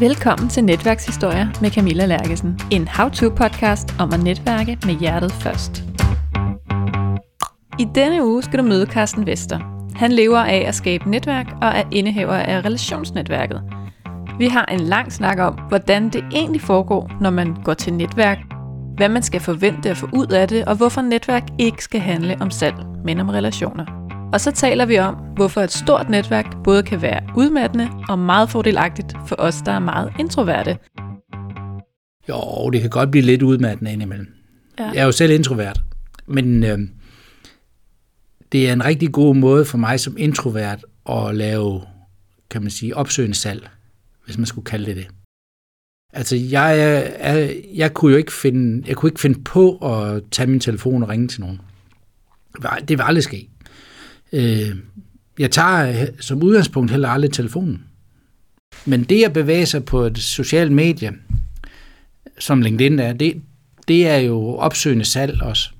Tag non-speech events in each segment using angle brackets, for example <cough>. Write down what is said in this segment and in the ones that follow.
Velkommen til Netværkshistorier med Camilla Lærkesen. En how-to-podcast om at netværke med hjertet først. I denne uge skal du møde Carsten Vester. Han lever af at skabe netværk og er indehaver af relationsnetværket. Vi har en lang snak om, hvordan det egentlig foregår, når man går til netværk, hvad man skal forvente at få ud af det, og hvorfor netværk ikke skal handle om salg, men om relationer. Og så taler vi om, hvorfor et stort netværk både kan være udmattende og meget fordelagtigt for os, der er meget introverte. Jo, det kan godt blive lidt udmattende indimellem. Ja. Jeg er jo selv introvert, men øh, det er en rigtig god måde for mig som introvert at lave, kan man sige, opsøgende salg, hvis man skulle kalde det det. Altså, jeg, er, jeg kunne jo ikke finde, jeg kunne ikke finde på at tage min telefon og ringe til nogen. Det vil aldrig ske. Øh, jeg tager øh, som udgangspunkt heller aldrig telefonen. Men det at bevæge sig på et socialt medie, som LinkedIn er, det, det er jo opsøgende salg også,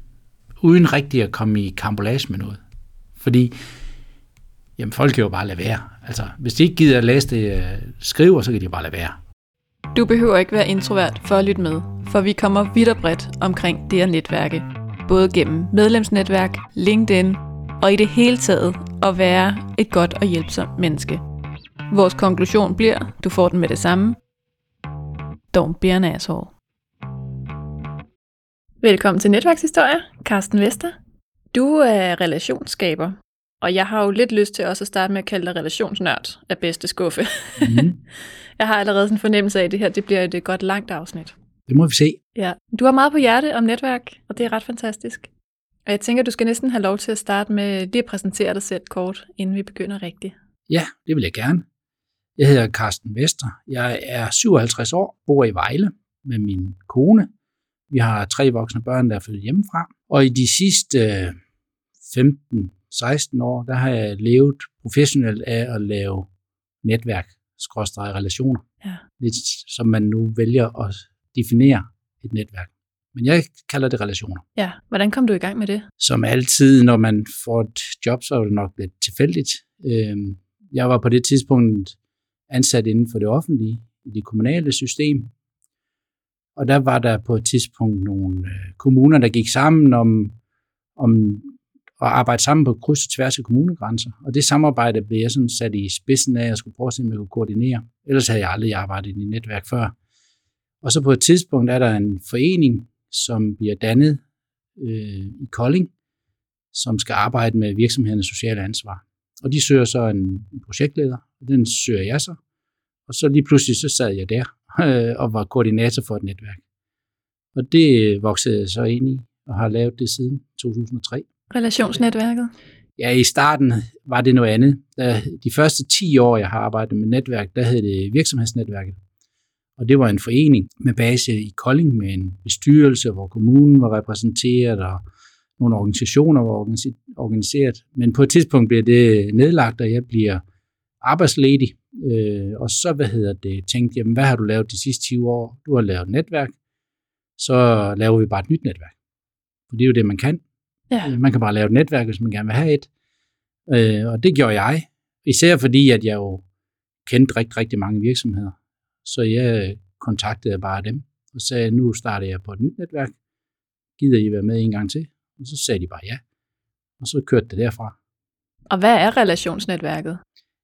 uden rigtig at komme i kambolage med noget. Fordi jamen, folk kan jo bare lade være. Altså, hvis de ikke gider at læse det, øh, skriver, så kan de bare lade være. Du behøver ikke være introvert for at lytte med, for vi kommer vidt og bredt omkring det at netværke. Både gennem medlemsnetværk, LinkedIn og i det hele taget at være et godt og hjælpsomt menneske. Vores konklusion bliver, du får den med det samme. Don't be an asshole. Velkommen til Netværkshistorie, Carsten Vester. Du er relationsskaber, og jeg har jo lidt lyst til også at starte med at kalde dig relationsnørd af bedste skuffe. Mm. <laughs> jeg har allerede sådan en fornemmelse af, at det her det bliver et godt langt afsnit. Det må vi se. Ja. Du har meget på hjerte om netværk, og det er ret fantastisk. Og jeg tænker, du skal næsten have lov til at starte med lige at præsentere dig selv kort, inden vi begynder rigtigt. Ja, det vil jeg gerne. Jeg hedder Carsten Vester. Jeg er 57 år, bor i Vejle med min kone. Vi har tre voksne børn, der er flyttet hjemmefra. Og i de sidste 15-16 år, der har jeg levet professionelt af at lave netværk, skråstreget relationer. Ja. Lidt som man nu vælger at definere et netværk. Men jeg kalder det relationer. Ja, hvordan kom du i gang med det? Som altid, når man får et job, så er det nok lidt tilfældigt. Øhm, jeg var på det tidspunkt ansat inden for det offentlige, i det kommunale system. Og der var der på et tidspunkt nogle øh, kommuner, der gik sammen om, om at arbejde sammen på kryds og tværs af kommunegrænser. Og det samarbejde blev jeg sådan sat i spidsen af, at jeg skulle prøve at se, om jeg kunne koordinere. Ellers havde jeg aldrig arbejdet i netværk før. Og så på et tidspunkt er der en forening, som bliver dannet øh, i Kolding, som skal arbejde med virksomhedernes sociale ansvar. Og de søger så en, en projektleder, og den søger jeg så. Og så lige pludselig så sad jeg der øh, <laughs> og var koordinator for et netværk. Og det voksede jeg så ind i, og har lavet det siden 2003. Relationsnetværket? Ja, i starten var det noget andet. De første 10 år, jeg har arbejdet med netværk, der hed det virksomhedsnetværket. Og det var en forening med base i Kolding med en bestyrelse, hvor kommunen var repræsenteret, og nogle organisationer var organiseret. Men på et tidspunkt bliver det nedlagt, og jeg bliver arbejdsledig. Øh, og så, hvad hedder det, tænkte jeg, hvad har du lavet de sidste 20 år? Du har lavet netværk. Så laver vi bare et nyt netværk. For det er jo det, man kan. Ja. Man kan bare lave et netværk, hvis man gerne vil have et. Øh, og det gjorde jeg. Især fordi, at jeg jo kendte rigtig, rigtig mange virksomheder. Så jeg kontaktede bare dem og sagde, nu starter jeg på et nyt netværk. Gider I være med en gang til? Og så sagde de bare ja. Og så kørte det derfra. Og hvad er relationsnetværket?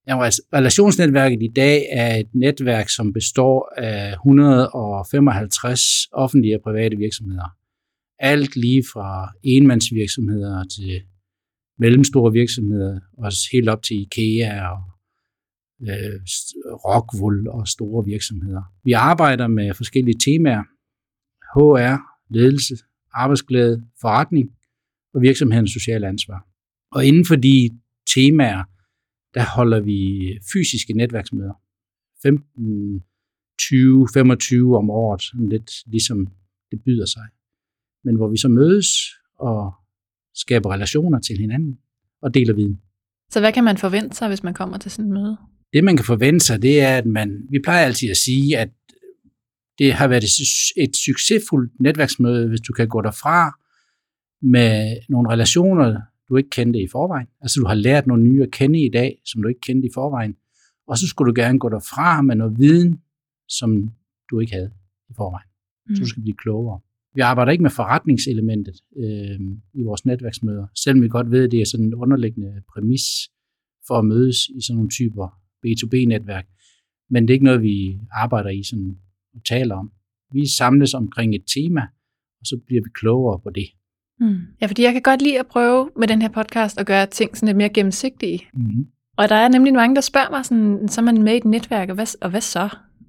Ja, relationsnetværket i dag er et netværk, som består af 155 offentlige og private virksomheder. Alt lige fra enmandsvirksomheder til mellemstore virksomheder, også helt op til IKEA og øh, Rockwool og store virksomheder. Vi arbejder med forskellige temaer. HR, ledelse, arbejdsglæde, forretning og virksomhedens sociale ansvar. Og inden for de temaer, der holder vi fysiske netværksmøder. 15, 20, 25 om året, sådan lidt ligesom det byder sig. Men hvor vi så mødes og skaber relationer til hinanden og deler viden. Så hvad kan man forvente sig, hvis man kommer til sådan et møde? Det man kan forvente sig, det er, at man, vi plejer altid at sige, at det har været et succesfuldt netværksmøde, hvis du kan gå derfra med nogle relationer, du ikke kendte i forvejen. Altså du har lært nogle nye at kende i dag, som du ikke kendte i forvejen. Og så skulle du gerne gå derfra med noget viden, som du ikke havde i forvejen. Mm. Så du skal blive klogere. Vi arbejder ikke med forretningselementet øh, i vores netværksmøder, selvom vi godt ved, at det er sådan en underliggende præmis for at mødes i sådan nogle typer B2B-netværk. Men det er ikke noget, vi arbejder i sådan og taler om. Vi samles omkring et tema, og så bliver vi klogere på det. Mm. Ja, fordi jeg kan godt lide at prøve med den her podcast at gøre ting sådan lidt mere gennemsigtige. Mm-hmm. Og der er nemlig mange, der spørger mig sådan, så er man med i et netværk, og hvad, og hvad så?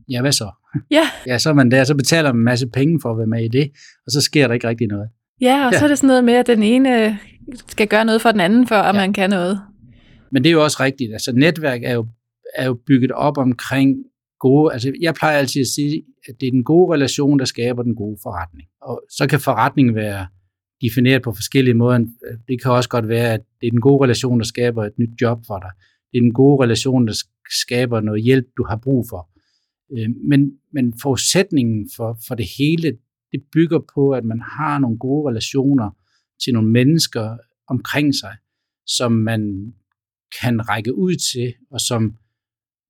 Ja, hvad så? <laughs> Ja, Ja, så er man der, så betaler man en masse penge for at være med i det, og så sker der ikke rigtig noget. ja og Ja. så er det sådan noget med, at den ene øh, skal gøre noget for den anden, for at Ja. man kan noget. Men det er jo også rigtigt. Altså netværk er jo, er jo bygget op omkring gode, altså jeg plejer altid at sige, at det er den gode relation, der skaber den gode forretning. Og så kan forretningen være defineret på forskellige måder. Det kan også godt være, at det er den gode relation, der skaber et nyt job for dig. Det er den gode relation, der skaber noget hjælp, du har brug for. Øh, men, men forudsætningen for, for det hele, det bygger på, at man har nogle gode relationer til nogle mennesker omkring sig, som man kan række ud til, og som,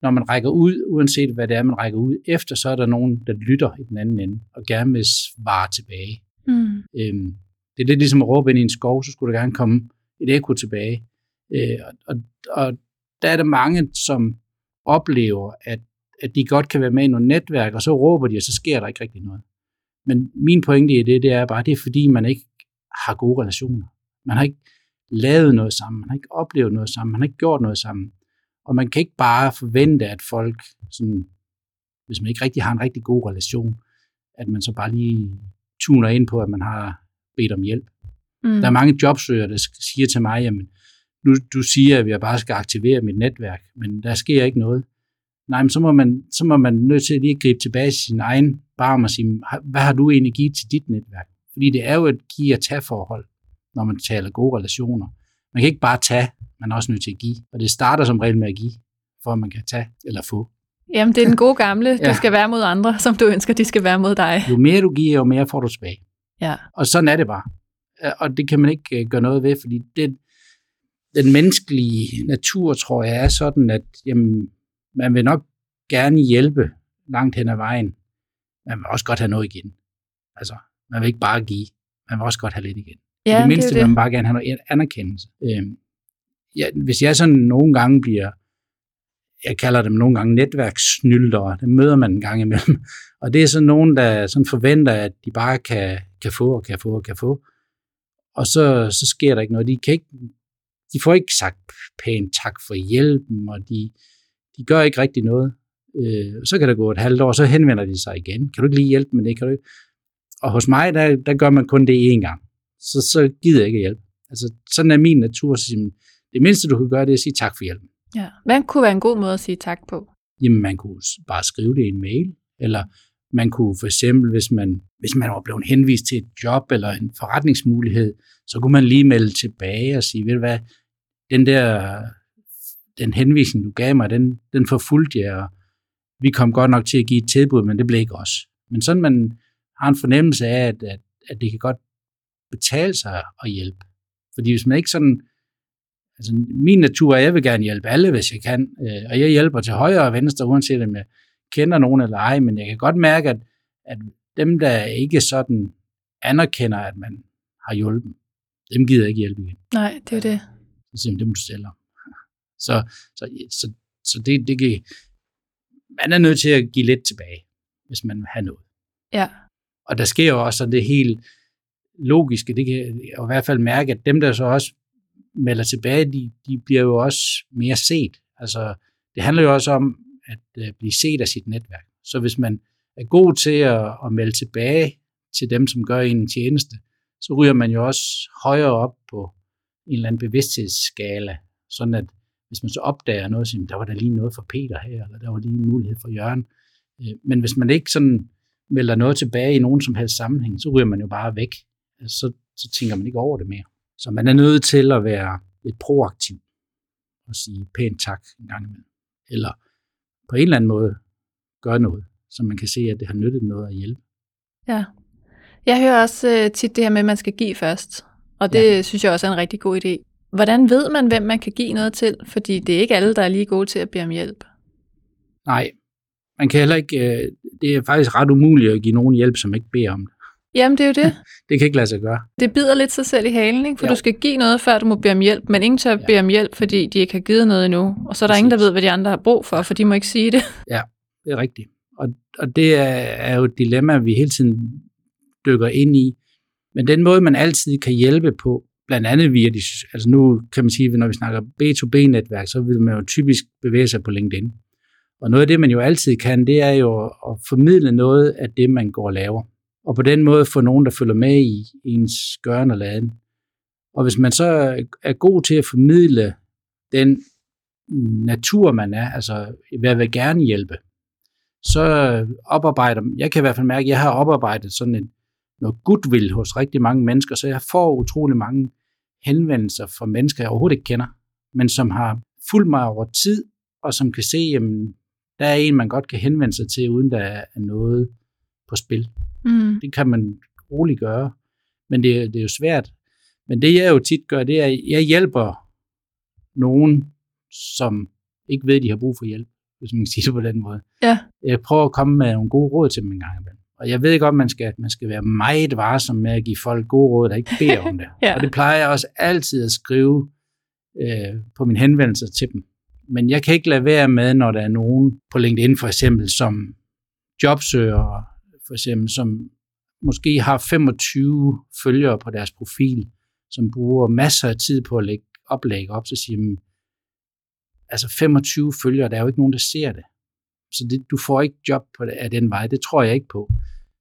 når man rækker ud, uanset hvad det er, man rækker ud efter, så er der nogen, der lytter i den anden ende, og gerne vil svare tilbage. Mm. Øhm, det er lidt ligesom at råbe ind i en skov, så skulle der gerne komme et ekko tilbage. Øh, og, og, og der er der mange, som oplever, at, at de godt kan være med i nogle netværk, og så råber de, og så sker der ikke rigtig noget. Men min pointe i det, det er bare, det er fordi, man ikke har gode relationer. Man har ikke lavet noget sammen, man har ikke oplevet noget sammen, man har ikke gjort noget sammen. Og man kan ikke bare forvente, at folk, sådan, hvis man ikke rigtig har en rigtig god relation, at man så bare lige tuner ind på, at man har bedt om hjælp. Mm. Der er mange jobsøgere, der siger til mig, jamen, nu du siger, at jeg bare skal aktivere mit netværk, men der sker ikke noget. Nej, men så må man, så må man nødt til at lige gribe tilbage til sin egen barm og sige, hvad har du egentlig givet til dit netværk? Fordi det er jo et give og tage forhold, når man taler gode relationer. Man kan ikke bare tage, man er også nødt til at give. Og det starter som regel med at give, for at man kan tage eller få. Jamen, det er den gode gamle, <laughs> du Ja. skal være mod andre, som du ønsker, de skal være mod dig. Jo mere du giver, jo mere får du tilbage. Ja. Og sådan er det bare. Øh, Og det kan man ikke øh, gøre noget ved, fordi det, den menneskelige natur, tror jeg, er sådan, at jamen, man vil nok gerne hjælpe langt hen ad vejen. Man vil også godt have noget igen. Altså, man vil ikke bare give. Man vil også godt have lidt igen. Ja, I det mindste det vil man det. bare gerne have noget anerkendelse. Øhm, ja, hvis jeg sådan nogle gange bliver, jeg kalder dem nogle gange netværkssnyldere, dem møder man en gang imellem, <laughs> og det er sådan nogen, der sådan forventer, at de bare kan, kan få og kan få og kan få, og så, så sker der ikke noget. De, kan ikke, de får ikke sagt pænt tak for hjælpen, og de, de gør ikke rigtig noget. Øh, så kan der gå et halvt år, så henvender de sig igen. Kan du ikke lige hjælpe med det? Kan du ikke? Og hos mig, der, der gør man kun det én gang. Så, så gider jeg ikke hjælpe. Altså, sådan er min natur. Så siger man, det mindste, du kan gøre, det er at sige tak for hjælpen. Ja. Hvad kunne være en god måde at sige tak på? Jamen, man kunne bare skrive det i en mail, eller man kunne for eksempel, hvis man, hvis man var blevet henvist til et job eller en forretningsmulighed, så kunne man lige melde tilbage og sige, ved du hvad, den der den henvisning, du gav mig, den, den forfulgte jeg, og vi kom godt nok til at give et tilbud, men det blev ikke os. Men sådan man har en fornemmelse af, at, at, at det kan godt betale sig at hjælpe. Fordi hvis man ikke sådan, altså min natur er, at jeg vil gerne hjælpe alle, hvis jeg kan, øh, og jeg hjælper til højre og venstre, uanset om jeg kender nogen eller ej, men jeg kan godt mærke, at, at dem, der ikke sådan anerkender, at man har hjulpet, dem gider jeg ikke hjælpe igen. Nej, det er det. Så siger man, det må du selv om. Så, så, så, så det, det kan, man er nødt til at give lidt tilbage, hvis man vil have noget. Ja. Og der sker jo også sådan det helt logiske, det kan jeg i hvert fald mærke, at dem, der så også melder tilbage, de, de bliver jo også mere set. Altså, det handler jo også om at øh, blive set af sit netværk. Så hvis man er god til at, at melde tilbage til dem, som gør en tjeneste, så ryger man jo også højere op på en eller anden bevidsthedsskala, sådan at hvis man så opdager noget, så siger, der var der lige noget for Peter her, eller der var lige en mulighed for Jørgen. Øh, men hvis man ikke sådan melder noget tilbage i nogen som helst sammenhæng, så ryger man jo bare væk. Altså, Så, så tænker man ikke over det mere. Så man er nødt til at være lidt proaktiv og sige pænt tak en gang imellem. Eller på en eller anden måde gøre noget, så man kan se, at det har nyttet noget at hjælpe. Ja. Jeg hører også øh, tit det her med, at man skal give først. Og det ja. synes jeg også er en rigtig god idé. Hvordan ved man, hvem man kan give noget til? Fordi det er ikke alle, der er lige gode til at bede om hjælp. Nej, man kan heller ikke, øh, det er faktisk ret umuligt at give nogen hjælp, som ikke beder om det. Jamen, det er jo det. <laughs> Det kan ikke lade sig gøre. Det bider lidt sig selv i halen, ikke? For Ja. du skal give noget, før du må bede om hjælp, men ingen tør Ja. bede om hjælp, fordi de ikke har givet noget endnu. Og så er der ingen, der ved, hvad de andre har brug for, for de må ikke sige det. <laughs> Det er rigtigt. Og, og det er, er jo et dilemma, vi hele tiden dykker ind i. Men den måde, man altid kan hjælpe på, blandt andet via de, altså nu kan man sige, at når vi snakker B2B-netværk, så vil man jo typisk bevæge sig på LinkedIn. Og noget af det, man jo altid kan, det er jo at formidle noget af det, man går og laver. Og på den måde få nogen, der følger med i ens gøren og laden. Og hvis man så er god til at formidle den natur, man er, altså hvad vil gerne hjælpe, så oparbejder, jeg kan i hvert fald mærke, at jeg har oparbejdet sådan en, noget goodwill hos rigtig mange mennesker, så jeg får utrolig mange henvendelser fra mennesker, jeg overhovedet ikke kender, men som har fulgt mig over tid, og som kan se, at der er en, man godt kan henvende sig til, uden der er noget på spil. Mm. Det kan man roligt gøre, men det, er- det er jo svært. Men det jeg jo tit gør, det er, at jeg hjælper nogen, som ikke ved, at de har brug for hjælp, hvis man kan sige det på den måde. Ja. Jeg prøver at komme med nogle gode råd til dem en gang imellem. Og jeg ved godt, man skal, man skal være meget varsom med at give folk gode råd, der ikke beder <laughs> om det. Ja. Og det plejer jeg også altid at skrive øh, på mine henvendelser til dem. Men jeg kan ikke lade være med, når der er nogen på LinkedIn for eksempel, som jobsøgere, for eksempel, som måske har 25 følgere på deres profil, som bruger masser af tid på at lægge oplæg op, så siger man, altså 25 følgere, der er jo ikke nogen, der ser det. Så det, du får ikke job på det, af den vej. Det tror jeg ikke på.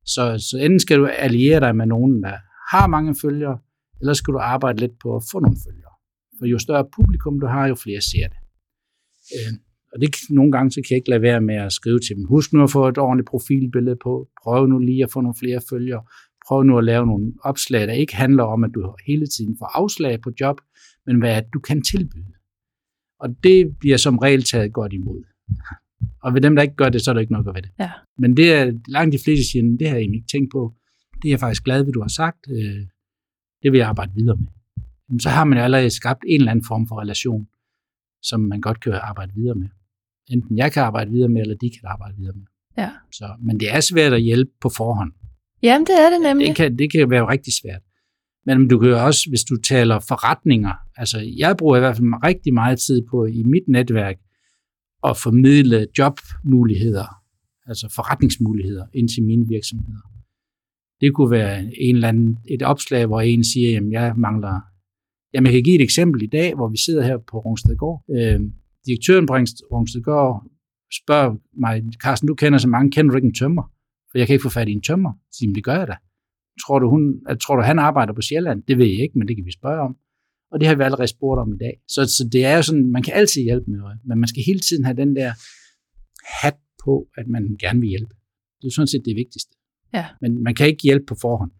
Så, så enten skal du alliere dig med nogen, der har mange følgere, eller skal du arbejde lidt på at få nogle følgere. For jo større publikum du har, jo flere ser det. Øh, og det, nogle gange så kan jeg ikke lade være med at skrive til dem. Husk nu at få et ordentligt profilbillede på. Prøv nu lige at få nogle flere følgere. Prøv nu at lave nogle opslag, der ikke handler om, at du hele tiden får afslag på job, men hvad du kan tilbyde. Og det bliver som regel taget godt imod. Og ved dem, der ikke gør det, så er der ikke noget at ved det. Ja. Men det er langt de fleste siger, det har jeg egentlig ikke tænkt på. Det er jeg faktisk glad ved, du har sagt. Øh, Det vil jeg arbejde videre med. Så har man allerede skabt en eller anden form for relation, som man godt kan arbejde videre med. Enten jeg kan arbejde videre med, eller de kan arbejde videre med. Ja. Så, men det er svært at hjælpe på forhånd. Jamen, det er det nemlig. Det kan, det kan være rigtig svært. Men du kan jo også, hvis du taler forretninger, altså jeg bruger i hvert fald rigtig meget tid på i mit netværk at formidle jobmuligheder, altså forretningsmuligheder ind til mine virksomheder. Det kunne være en eller anden, et opslag, hvor en siger, jamen jeg mangler, jamen jeg kan give et eksempel i dag, hvor vi sidder her på Rungstedgård. Øh, direktøren på Rungstedgård spørger mig, Carsten, du kender så mange, kender du ikke en tømmer? For jeg kan ikke få fat i en tømmer. Så siger, "Men det gør jeg da. Tror du, hun, tror du, han arbejder på Sjælland? Det ved jeg ikke, men det kan vi spørge om. Og det har vi allerede spurgt om i dag. Så, så det er jo sådan, man kan altid hjælpe med noget, men man skal hele tiden have den der hat på, at man gerne vil hjælpe. Det er sådan set det vigtigste. Ja. Men man kan ikke hjælpe på forhånd.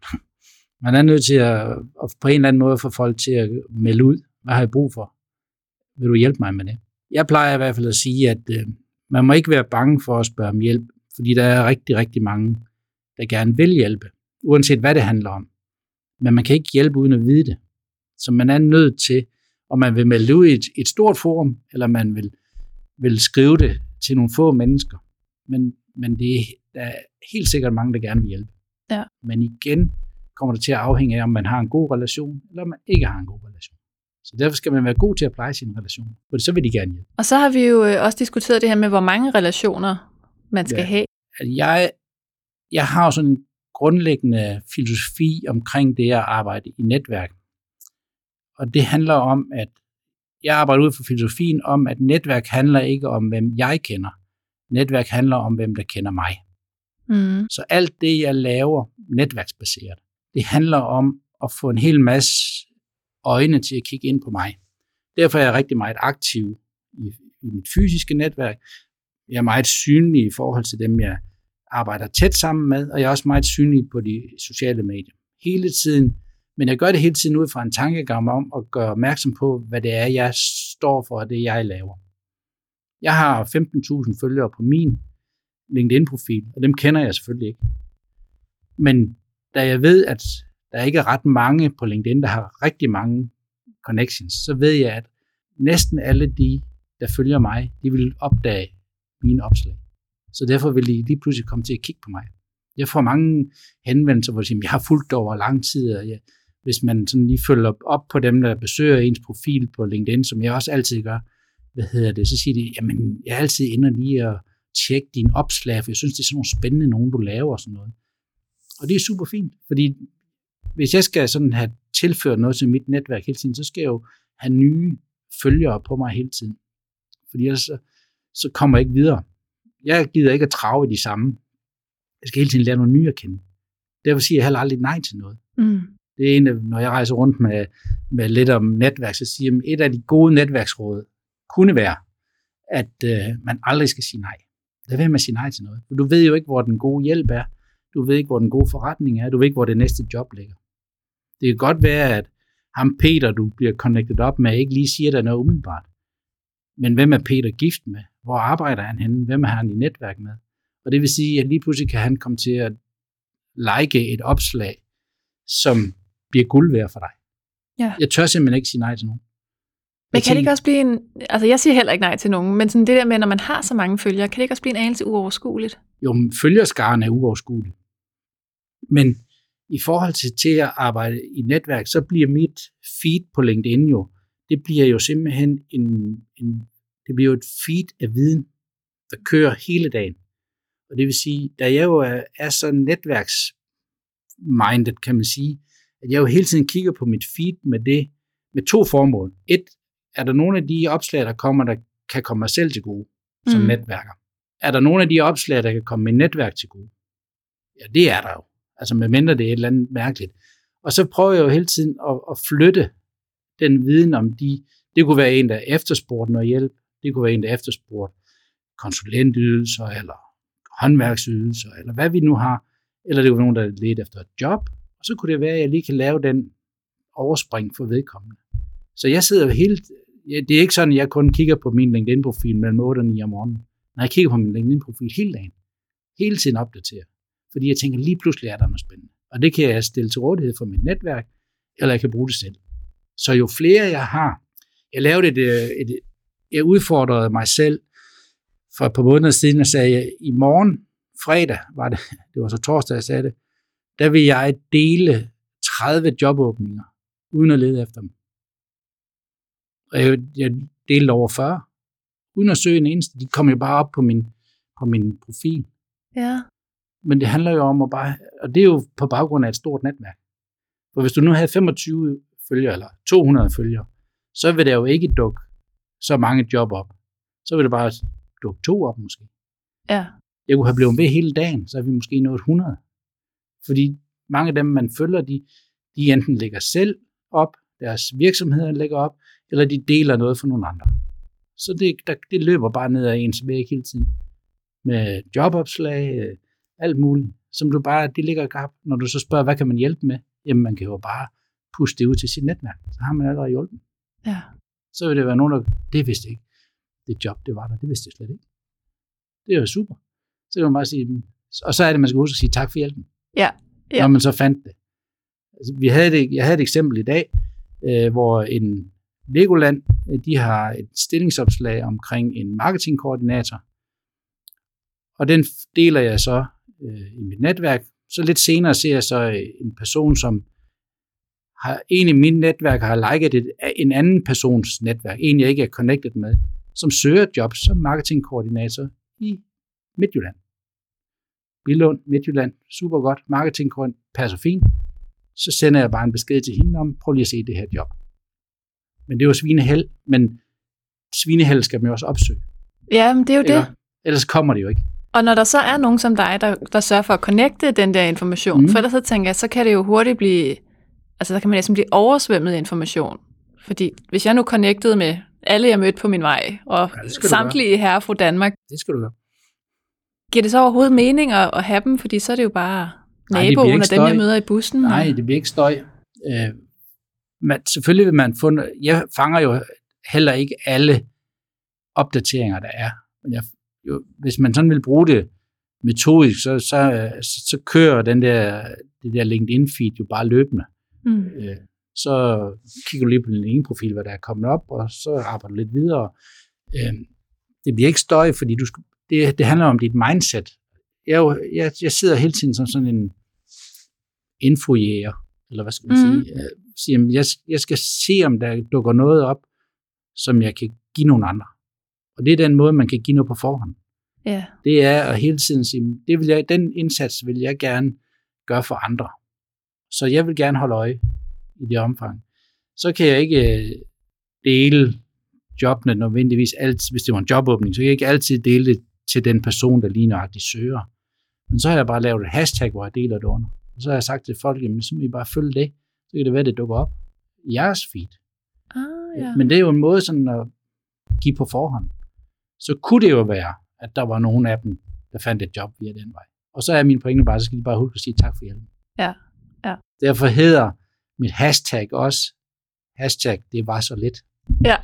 Man er nødt til at, at på en eller anden måde få folk til at melde ud, hvad har jeg brug for? Vil du hjælpe mig med det? Jeg plejer i hvert fald at sige, at øh, man må ikke være bange for at spørge om hjælp, fordi der er rigtig, rigtig mange, der gerne vil hjælpe, uanset hvad det handler om. Men man kan ikke hjælpe uden at vide det. Så man er nødt til, om man vil melde ud i et, et stort forum, eller man vil, vil skrive det til nogle få mennesker. Men, men det er, der er helt sikkert mange, der gerne vil hjælpe. Ja. Men igen kommer det til at afhænge af, om man har en god relation, eller om man ikke har en god relation. Så derfor skal man være god til at pleje sin relation, for så vil de gerne hjælpe. Og så har vi jo øh, også diskuteret det her med, hvor mange relationer man skal Ja. have. at jeg, jeg har jo sådan en grundlæggende filosofi omkring det at arbejde i netværk. Og det handler om, at jeg arbejder ud fra filosofien om, at netværk handler ikke om, hvem jeg kender. Netværk handler om, hvem der kender mig. Mm. Så alt det, jeg laver netværksbaseret, det handler om at få en hel masse øjne til at kigge ind på mig. Derfor er jeg rigtig meget aktiv i, i mit fysiske netværk. Jeg er meget synlig i forhold til dem, jeg arbejder tæt sammen med, og jeg er også meget synlig på de sociale medier. Hele tiden, men jeg gør det hele tiden ud fra en tankegang om at gøre opmærksom på, hvad det er, jeg står for, og det jeg laver. Jeg har 15.000 følgere på min LinkedIn-profil, og dem kender jeg selvfølgelig ikke. Men da jeg ved, at der ikke er ret mange på LinkedIn, der har rigtig mange connections, så ved jeg, at næsten alle de, der følger mig, de vil opdage mine opslag. Så derfor vil de lige pludselig komme til at kigge på mig. Jeg får mange henvendelser, hvor de siger, jeg har fulgt over lang tid, og jeg, hvis man sådan lige følger op på dem, der besøger ens profil på LinkedIn, som jeg også altid gør, hvad hedder det, så siger de, jamen, jeg er altid inde og lige at tjekke dine opslag, for jeg synes, det er sådan nogle spændende nogen, du laver og sådan noget. Og det er super fint, fordi hvis jeg skal sådan have tilført noget til mit netværk hele tiden, så skal jeg jo have nye følgere på mig hele tiden. Fordi ellers så, så kommer jeg ikke videre. Jeg gider ikke at trave i de samme. Jeg skal hele tiden lære nogle nye at kende. Derfor siger jeg heller aldrig nej til noget. Mm. Det er en af, når jeg rejser rundt med, med lidt om netværk, så siger jeg, et af de gode netværksråd kunne være, at øh, man aldrig skal sige nej. Lad være med at sige nej til noget. For du ved jo ikke, hvor den gode hjælp er. Du ved ikke, hvor den gode forretning er. Du ved ikke, hvor det næste job ligger. Det kan godt være, at ham Peter, du bliver connected op med, ikke lige siger dig noget umiddelbart. Men hvem er Peter gift med? Hvor arbejder han henne? Hvem har han i netværk med? Og det vil sige, at lige pludselig kan han komme til at like et opslag, som bliver guld værd for dig. Ja. Jeg tør simpelthen ikke sige nej til nogen. Men kan det ikke også blive en... Altså, jeg siger heller ikke nej til nogen, men sådan det der med, når man har så mange følgere, kan det ikke også blive en anelse uoverskueligt? Jo, men følgerskaren er uoverskuelig. Men i forhold til, til at arbejde i netværk, så bliver mit feed på LinkedIn jo, det bliver jo simpelthen en, en det bliver jo et feed af viden, der kører hele dagen. Og det vil sige, da jeg jo er, er så netværksminded, kan man sige, at jeg jo hele tiden kigger på mit feed med det, med to formål. Et, er der nogle af de opslag, der kommer, der kan komme mig selv til gode som mm. netværker? Er der nogle af de opslag, der kan komme mit netværk til gode? Ja, det er der jo. Altså med mindre det er et eller andet mærkeligt. Og så prøver jeg jo hele tiden at, at flytte den viden om de, det kunne være en, der efterspurgte noget hjælp, det kunne være en, der efterspurgte konsulentydelser, eller håndværksydelser, eller hvad vi nu har, eller det kunne være nogen, der ledte efter et job, og så kunne det være, at jeg lige kan lave den overspring for vedkommende. Så jeg sidder jo helt, ja, det er ikke sådan, at jeg kun kigger på min LinkedIn-profil mellem 8 og 9 om morgenen. Når jeg kigger på min LinkedIn-profil hele dagen, hele tiden opdaterer, fordi jeg tænker, lige pludselig er der noget spændende. Og det kan jeg stille til rådighed for mit netværk, eller jeg kan bruge det selv. Så jo flere jeg har, jeg lavede et, øh, et jeg udfordrede mig selv for et par måneder siden og sagde, at i morgen, fredag var det, <laughs> det var så torsdag, jeg sagde det, der vil jeg dele 30 jobåbninger, uden at lede efter dem. Og jeg, jeg delte over 40, uden at søge en eneste. De kom jo bare op på min, på min profil. Ja. Men det handler jo om at bare, og det er jo på baggrund af et stort netværk. For hvis du nu havde 25 følgere, eller 200 følgere, så vil der jo ikke dukke så mange job op. Så vil det bare dukke to op måske. Ja. Jeg kunne have blevet ved hele dagen, så har vi måske nået 100. Fordi mange af dem, man følger, de, de enten lægger selv op, deres virksomheder lægger op, eller de deler noget for nogle andre. Så det, der, det løber bare ned ad ens væg hele tiden. Med jobopslag, øh, alt muligt, som du bare, det ligger gab. Når du så spørger, hvad kan man hjælpe med? Jamen, man kan jo bare puste det ud til sit netværk. Så har man allerede hjulpet. Ja. Så vil det være nogen, der, det vidste ikke. Det job, det var der, det vidste jeg slet ikke. Det er jo super. Så kan man bare sige, og så er det, man skal huske at sige tak for hjælpen. Ja. ja. Når man så fandt det. Altså, vi havde det. Jeg havde et eksempel i dag, øh, hvor en Legoland, øh, de har et stillingsopslag omkring en marketingkoordinator, og den deler jeg så øh, i mit netværk. Så lidt senere ser jeg så øh, en person, som har en i mit netværk har liket et, en anden persons netværk, en jeg ikke er connected med, som søger job som marketingkoordinator i Midtjylland. Billund, Midtjylland, super godt, marketingkoordinator, passer fint. Så sender jeg bare en besked til hende om, prøv lige at se det her job. Men det er jo svineheld, men svineheld skal man jo også opsøge. Ja, men det er jo Eller, det. Ellers kommer det jo ikke. Og når der så er nogen som dig, der, der sørger for at connecte den der information, mm. for ellers så tænker jeg, så kan det jo hurtigt blive, altså der kan man næsten blive oversvømmet af information. Fordi hvis jeg nu connectede med alle, jeg mødte på min vej, og ja, samtlige herre fra Danmark. Det skal du gøre. Giver det så overhovedet mening at, at have dem, fordi så er det jo bare naboen og dem, jeg møder i bussen? Nej, det bliver ikke støj. Øh, man, selvfølgelig vil man få, jeg fanger jo heller ikke alle opdateringer, der er. Men jeg, jo, hvis man sådan vil bruge det metodisk, så, så, så, kører den der, det der LinkedIn-feed jo bare løbende. Mm. Øh, så kigger du lige på din ene profil, hvad der er kommet op, og så arbejder du lidt videre. Øh, det bliver ikke støj, fordi du skal, det, det handler om dit mindset. Jeg, jeg, jeg sidder hele tiden som sådan en infojæger, eller hvad skal man mm. sige. Jeg, siger, jeg, jeg skal se, om der dukker noget op, som jeg kan give nogle andre. Og det er den måde, man kan give noget på forhånd. Ja. Det er at hele tiden sige, det vil jeg, den indsats vil jeg gerne gøre for andre. Så jeg vil gerne holde øje i det omfang. Så kan jeg ikke øh, dele jobbene nødvendigvis altid, hvis det var en jobåbning, så kan jeg ikke altid dele det til den person, der lige nøjagtigt søger. Men så har jeg bare lavet et hashtag, hvor jeg deler det under. Og så har jeg sagt til folk, jamen så må I bare følge det. Så kan det være, det dukker op i jeres feed. Ah, ja. Men det er jo en måde sådan at give på forhånd. Så kunne det jo være, at der var nogen af dem, der fandt et job via den vej. Og så er min pointe bare, så skal de bare huske at sige tak for hjælpen. Ja, ja. Derfor hedder mit hashtag også, hashtag, det var så lidt. Ja.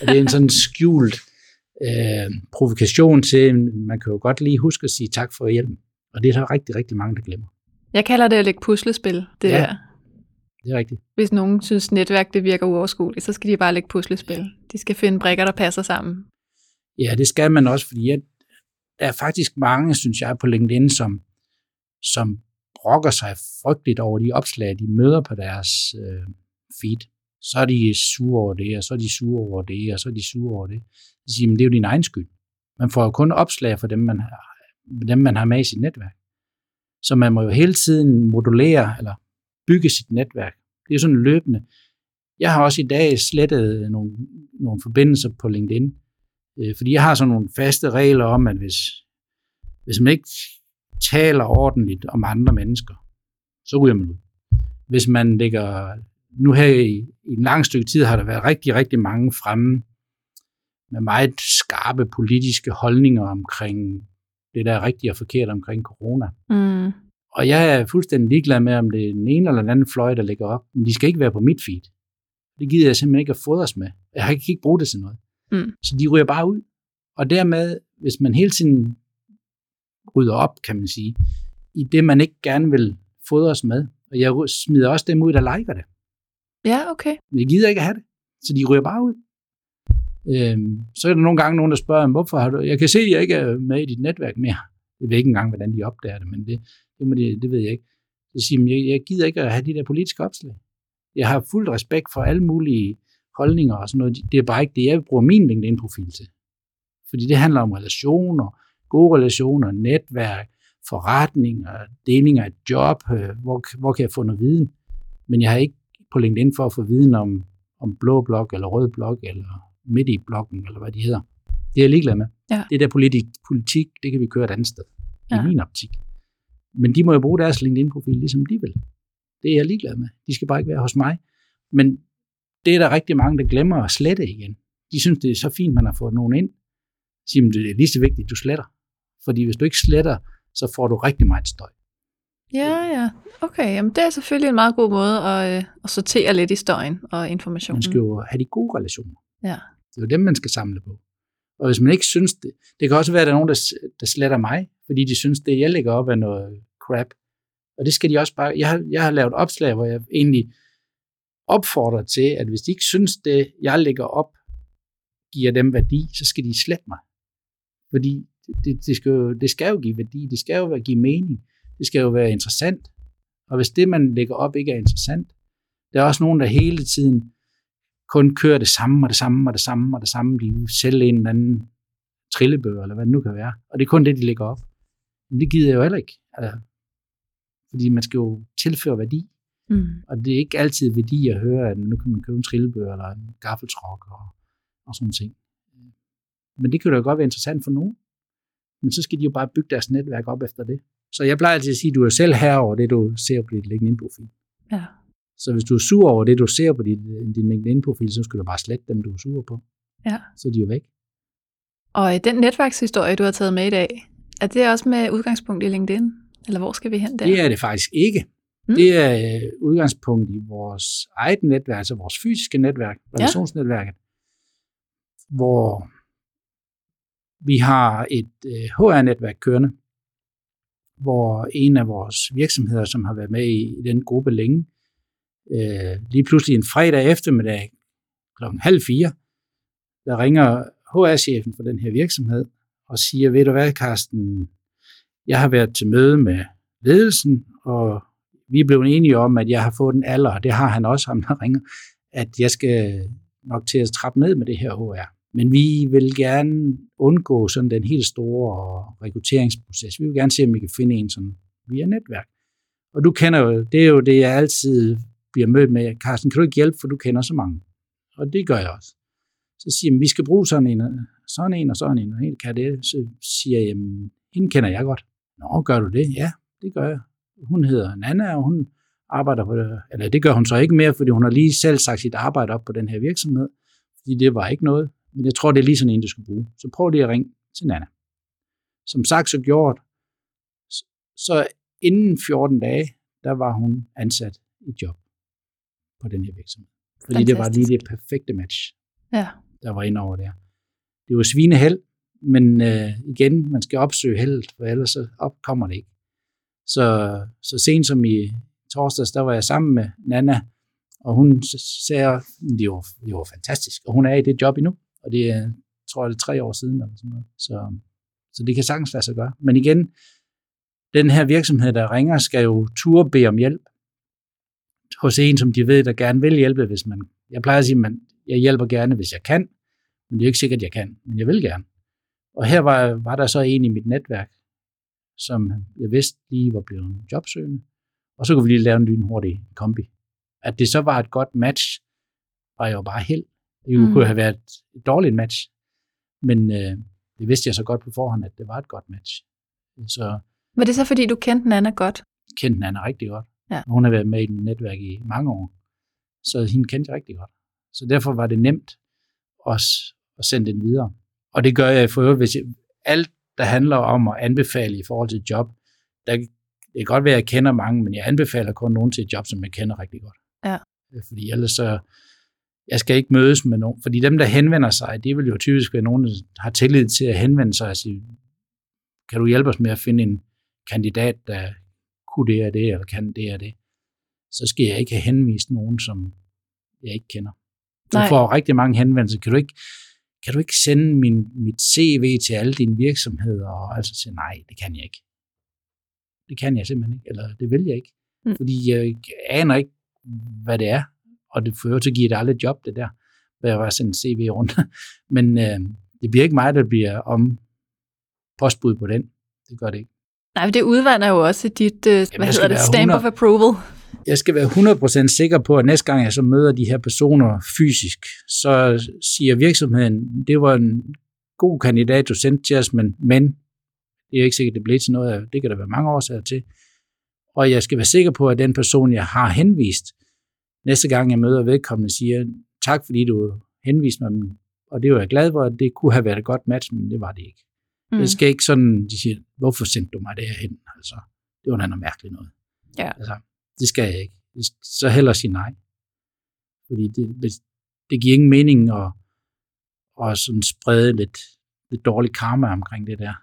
og det er en sådan skjult øh, provokation til, man kan jo godt lige huske at sige tak for hjælpen. Og det er der rigtig, rigtig mange, der glemmer. Jeg kalder det at lægge puslespil, det Ja. der. Det er rigtigt. Hvis nogen synes, netværk det virker uoverskueligt, så skal de bare lægge puslespil. De skal finde brikker, der passer sammen. Ja, det skal man også, fordi jeg, der er faktisk mange, synes jeg, på LinkedIn, som, som brokker sig frygteligt over de opslag, de møder på deres øh, feed. Så er de sure over det, og så er de sure over det, og så er de sure over det. Så siger, men det er jo din egen skyld. Man får jo kun opslag for dem, man har, dem, man har med i sit netværk. Så man må jo hele tiden modulere, eller bygge sit netværk. Det er sådan løbende. Jeg har også i dag slettet nogle, nogle forbindelser på LinkedIn, øh, fordi jeg har sådan nogle faste regler om, at hvis, hvis man ikke taler ordentligt om andre mennesker, så ryger man ud. Hvis man lægger, nu her i, i en lang stykke tid har der været rigtig, rigtig mange fremme med meget skarpe politiske holdninger omkring det, der er rigtigt og forkert omkring corona. Mm. Og jeg er fuldstændig ligeglad med, om det er den ene eller den anden fløj, der ligger op. Men de skal ikke være på mit feed. Det gider jeg simpelthen ikke at fodres med. Jeg kan ikke bruge det til noget. Mm. Så de ryger bare ud. Og dermed, hvis man hele tiden rydder op, kan man sige, i det, man ikke gerne vil fodres med, og jeg smider også dem ud, der liker det. Ja, okay. Men jeg gider ikke at have det. Så de ryger bare ud. Øhm, så er der nogle gange nogen, der spørger, hvorfor har du... Jeg kan se, at jeg ikke er med i dit netværk mere. Jeg ved ikke engang, hvordan de opdager det, men det, det, må de, det ved jeg ikke. Så siger jeg, jeg gider ikke at have de der politiske opslag. Jeg har fuld respekt for alle mulige holdninger og sådan noget. Det er bare ikke det, jeg bruger min LinkedIn-profil til. Fordi det handler om relationer, gode relationer, netværk, forretninger, deling af et job, øh, hvor, hvor kan jeg få noget viden. Men jeg har ikke på LinkedIn for at få viden om, om blå blok, eller rød blok, eller midt i blokken, eller hvad de hedder. Det er jeg ligeglad med. Ja. Det der politik, politik, det kan vi køre et andet sted. Ja. I min optik. Men de må jo bruge deres LinkedIn-profil, ligesom de vil. Det er jeg ligeglad med. De skal bare ikke være hos mig. Men det er der rigtig mange, der glemmer at slette igen. De synes, det er så fint, man har fået nogen ind. Siger, men det er lige så vigtigt, at du sletter. Fordi hvis du ikke sletter, så får du rigtig meget støj. Ja, ja. Okay, jamen det er selvfølgelig en meget god måde at, øh, at sortere lidt i støjen og informationen. Man skal jo have de gode relationer. Ja. Det er jo dem, man skal samle på. Og hvis man ikke synes det, det kan også være, at der er nogen, der, der sletter mig, fordi de synes, det jeg lægger op er noget crap. Og det skal de også bare, jeg har, jeg har lavet opslag, hvor jeg egentlig opfordrer til, at hvis de ikke synes, det jeg lægger op, giver dem værdi, så skal de slette mig. Fordi det, det, skal jo, det skal jo give værdi, det skal jo være, give mening, det skal jo være interessant. Og hvis det, man lægger op, ikke er interessant, der er også nogen, der hele tiden kun kører det samme og det samme og det samme og det samme. De sælger en eller anden trillebør, eller hvad det nu kan være. Og det er kun det, de lægger op. Men det gider jeg jo heller ikke. Altså, fordi man skal jo tilføre værdi. Mm. Og det er ikke altid værdi at høre, at nu kan man købe en trillebør eller en gaffeltruk og, og sådan ting. Men det kan jo da godt være interessant for nogen. Men så skal de jo bare bygge deres netværk op efter det. Så jeg plejer altid at sige, at du er selv her over det, du ser på dit LinkedIn-profil. Ja. Så hvis du er sur over det, du ser på dit, din LinkedIn-profil, så skal du bare slette dem, du er sur på. Ja. Så er de jo væk. Og øh, den netværkshistorie, du har taget med i dag, er det også med udgangspunkt i LinkedIn? Eller hvor skal vi hen der? Det er det faktisk ikke. Mm. Det er øh, udgangspunkt i vores eget netværk, altså vores fysiske netværk, relationsnetværket, hvor vi har et øh, HR-netværk kørende, hvor en af vores virksomheder, som har været med i, i den gruppe længe, øh, lige pludselig en fredag eftermiddag klokken halv fire, der ringer HR-chefen for den her virksomhed og siger, ved du hvad, Carsten, jeg har været til møde med ledelsen, og vi er blevet enige om, at jeg har fået en alder, og det har han også, ham der ringer, at jeg skal nok til at trappe ned med det her HR. Men vi vil gerne undgå sådan den helt store rekrutteringsproces. Vi vil gerne se, om vi kan finde en sådan via netværk. Og du kender jo, det er jo det, jeg altid bliver mødt med. Carsten, kan du ikke hjælpe, for du kender så mange? Og det gør jeg også. Så siger jeg, vi skal bruge sådan en, sådan en og sådan en, og en kan det. Så siger jeg, jamen, hende kender jeg godt. Nå, gør du det? Ja, det gør jeg. Hun hedder Nana, og hun arbejder på det. Eller det gør hun så ikke mere, fordi hun har lige selv sagt sit arbejde op på den her virksomhed. Fordi det var ikke noget. Men jeg tror, det er lige sådan en, du skal bruge. Så prøv lige at ringe til Nana. Som sagt så gjort, så inden 14 dage, der var hun ansat i job på den her virksomhed. Fordi Fantastisk. det var lige det perfekte match, ja. der var inde over der. Det var svineheld, men øh, igen, man skal opsøge held, for ellers så opkommer det ikke. Så, så sent som i torsdags, der var jeg sammen med Nana, og hun sagde, at det var, det var fantastisk, og hun er i det job endnu, og det er, tror jeg, det er tre år siden, eller sådan noget. Så, så det kan sagtens lade sig gøre. Men igen, den her virksomhed, der ringer, skal jo turde bede om hjælp hos en, som de ved, der gerne vil hjælpe, hvis man, jeg plejer at sige, at jeg hjælper gerne, hvis jeg kan, men det er ikke sikkert, at jeg kan, men jeg vil gerne. Og her var, var der så en i mit netværk, som jeg vidste lige var blevet jobsøgende, og så kunne vi lige lave en lynhurtig kombi. At det så var et godt match, var jo bare held. Det mm. kunne have været et dårligt match, men øh, det vidste jeg så godt på forhånd, at det var et godt match. Så, var det så, fordi du kendte Nana godt? Kendte Nana rigtig godt. Ja. Hun har været med i mit netværk i mange år, så hende kendte jeg rigtig godt. Så derfor var det nemt også at sende den videre. Og det gør jeg for øvrigt, hvis jeg, alt, der handler om at anbefale i forhold til job, der, det kan godt være, at jeg kender mange, men jeg anbefaler kun nogen til et job, som jeg kender rigtig godt. Ja. Fordi ellers så, jeg skal ikke mødes med nogen, fordi dem, der henvender sig, det vil jo typisk være nogen, der har tillid til at henvende sig og sige, kan du hjælpe os med at finde en kandidat, der kunne det og det, eller kan det og det, så skal jeg ikke have henvist nogen, som jeg ikke kender. Du Nej. får rigtig mange henvendelser. Kan du ikke, kan du ikke sende min, mit CV til alle dine virksomheder? Og altså sige, nej, det kan jeg ikke. Det kan jeg simpelthen ikke, eller det vil jeg ikke. Mm. Fordi jeg aner ikke, hvad det er, og det fører til at give det aldrig job, det der, hvad jeg var sende CV rundt. <laughs> Men øh, det bliver ikke mig, der bliver om postbud på den. Det gør det ikke. Nej, det udvander jo også dit, øh, Jamen, hvad hedder det, stamp 100, of approval. Jeg skal være 100% sikker på, at næste gang jeg så møder de her personer fysisk, så siger virksomheden, det var en god kandidat, du sendte til os, men, men det er ikke sikkert, det bliver til noget af, det kan der være mange årsager til. Og jeg skal være sikker på, at den person, jeg har henvist, næste gang jeg møder vedkommende, siger, tak fordi du henviste mig, og det var jeg glad for, at det kunne have været et godt match, men det var det ikke. Mm. Det skal ikke sådan, de siger, hvorfor sendte du mig det her hen? Altså, det var noget mærkeligt noget. Ja. Altså, det skal jeg ikke. Så hellere sige nej. Fordi det, det giver ingen mening at, at sådan sprede lidt, lidt dårlig karma omkring det der.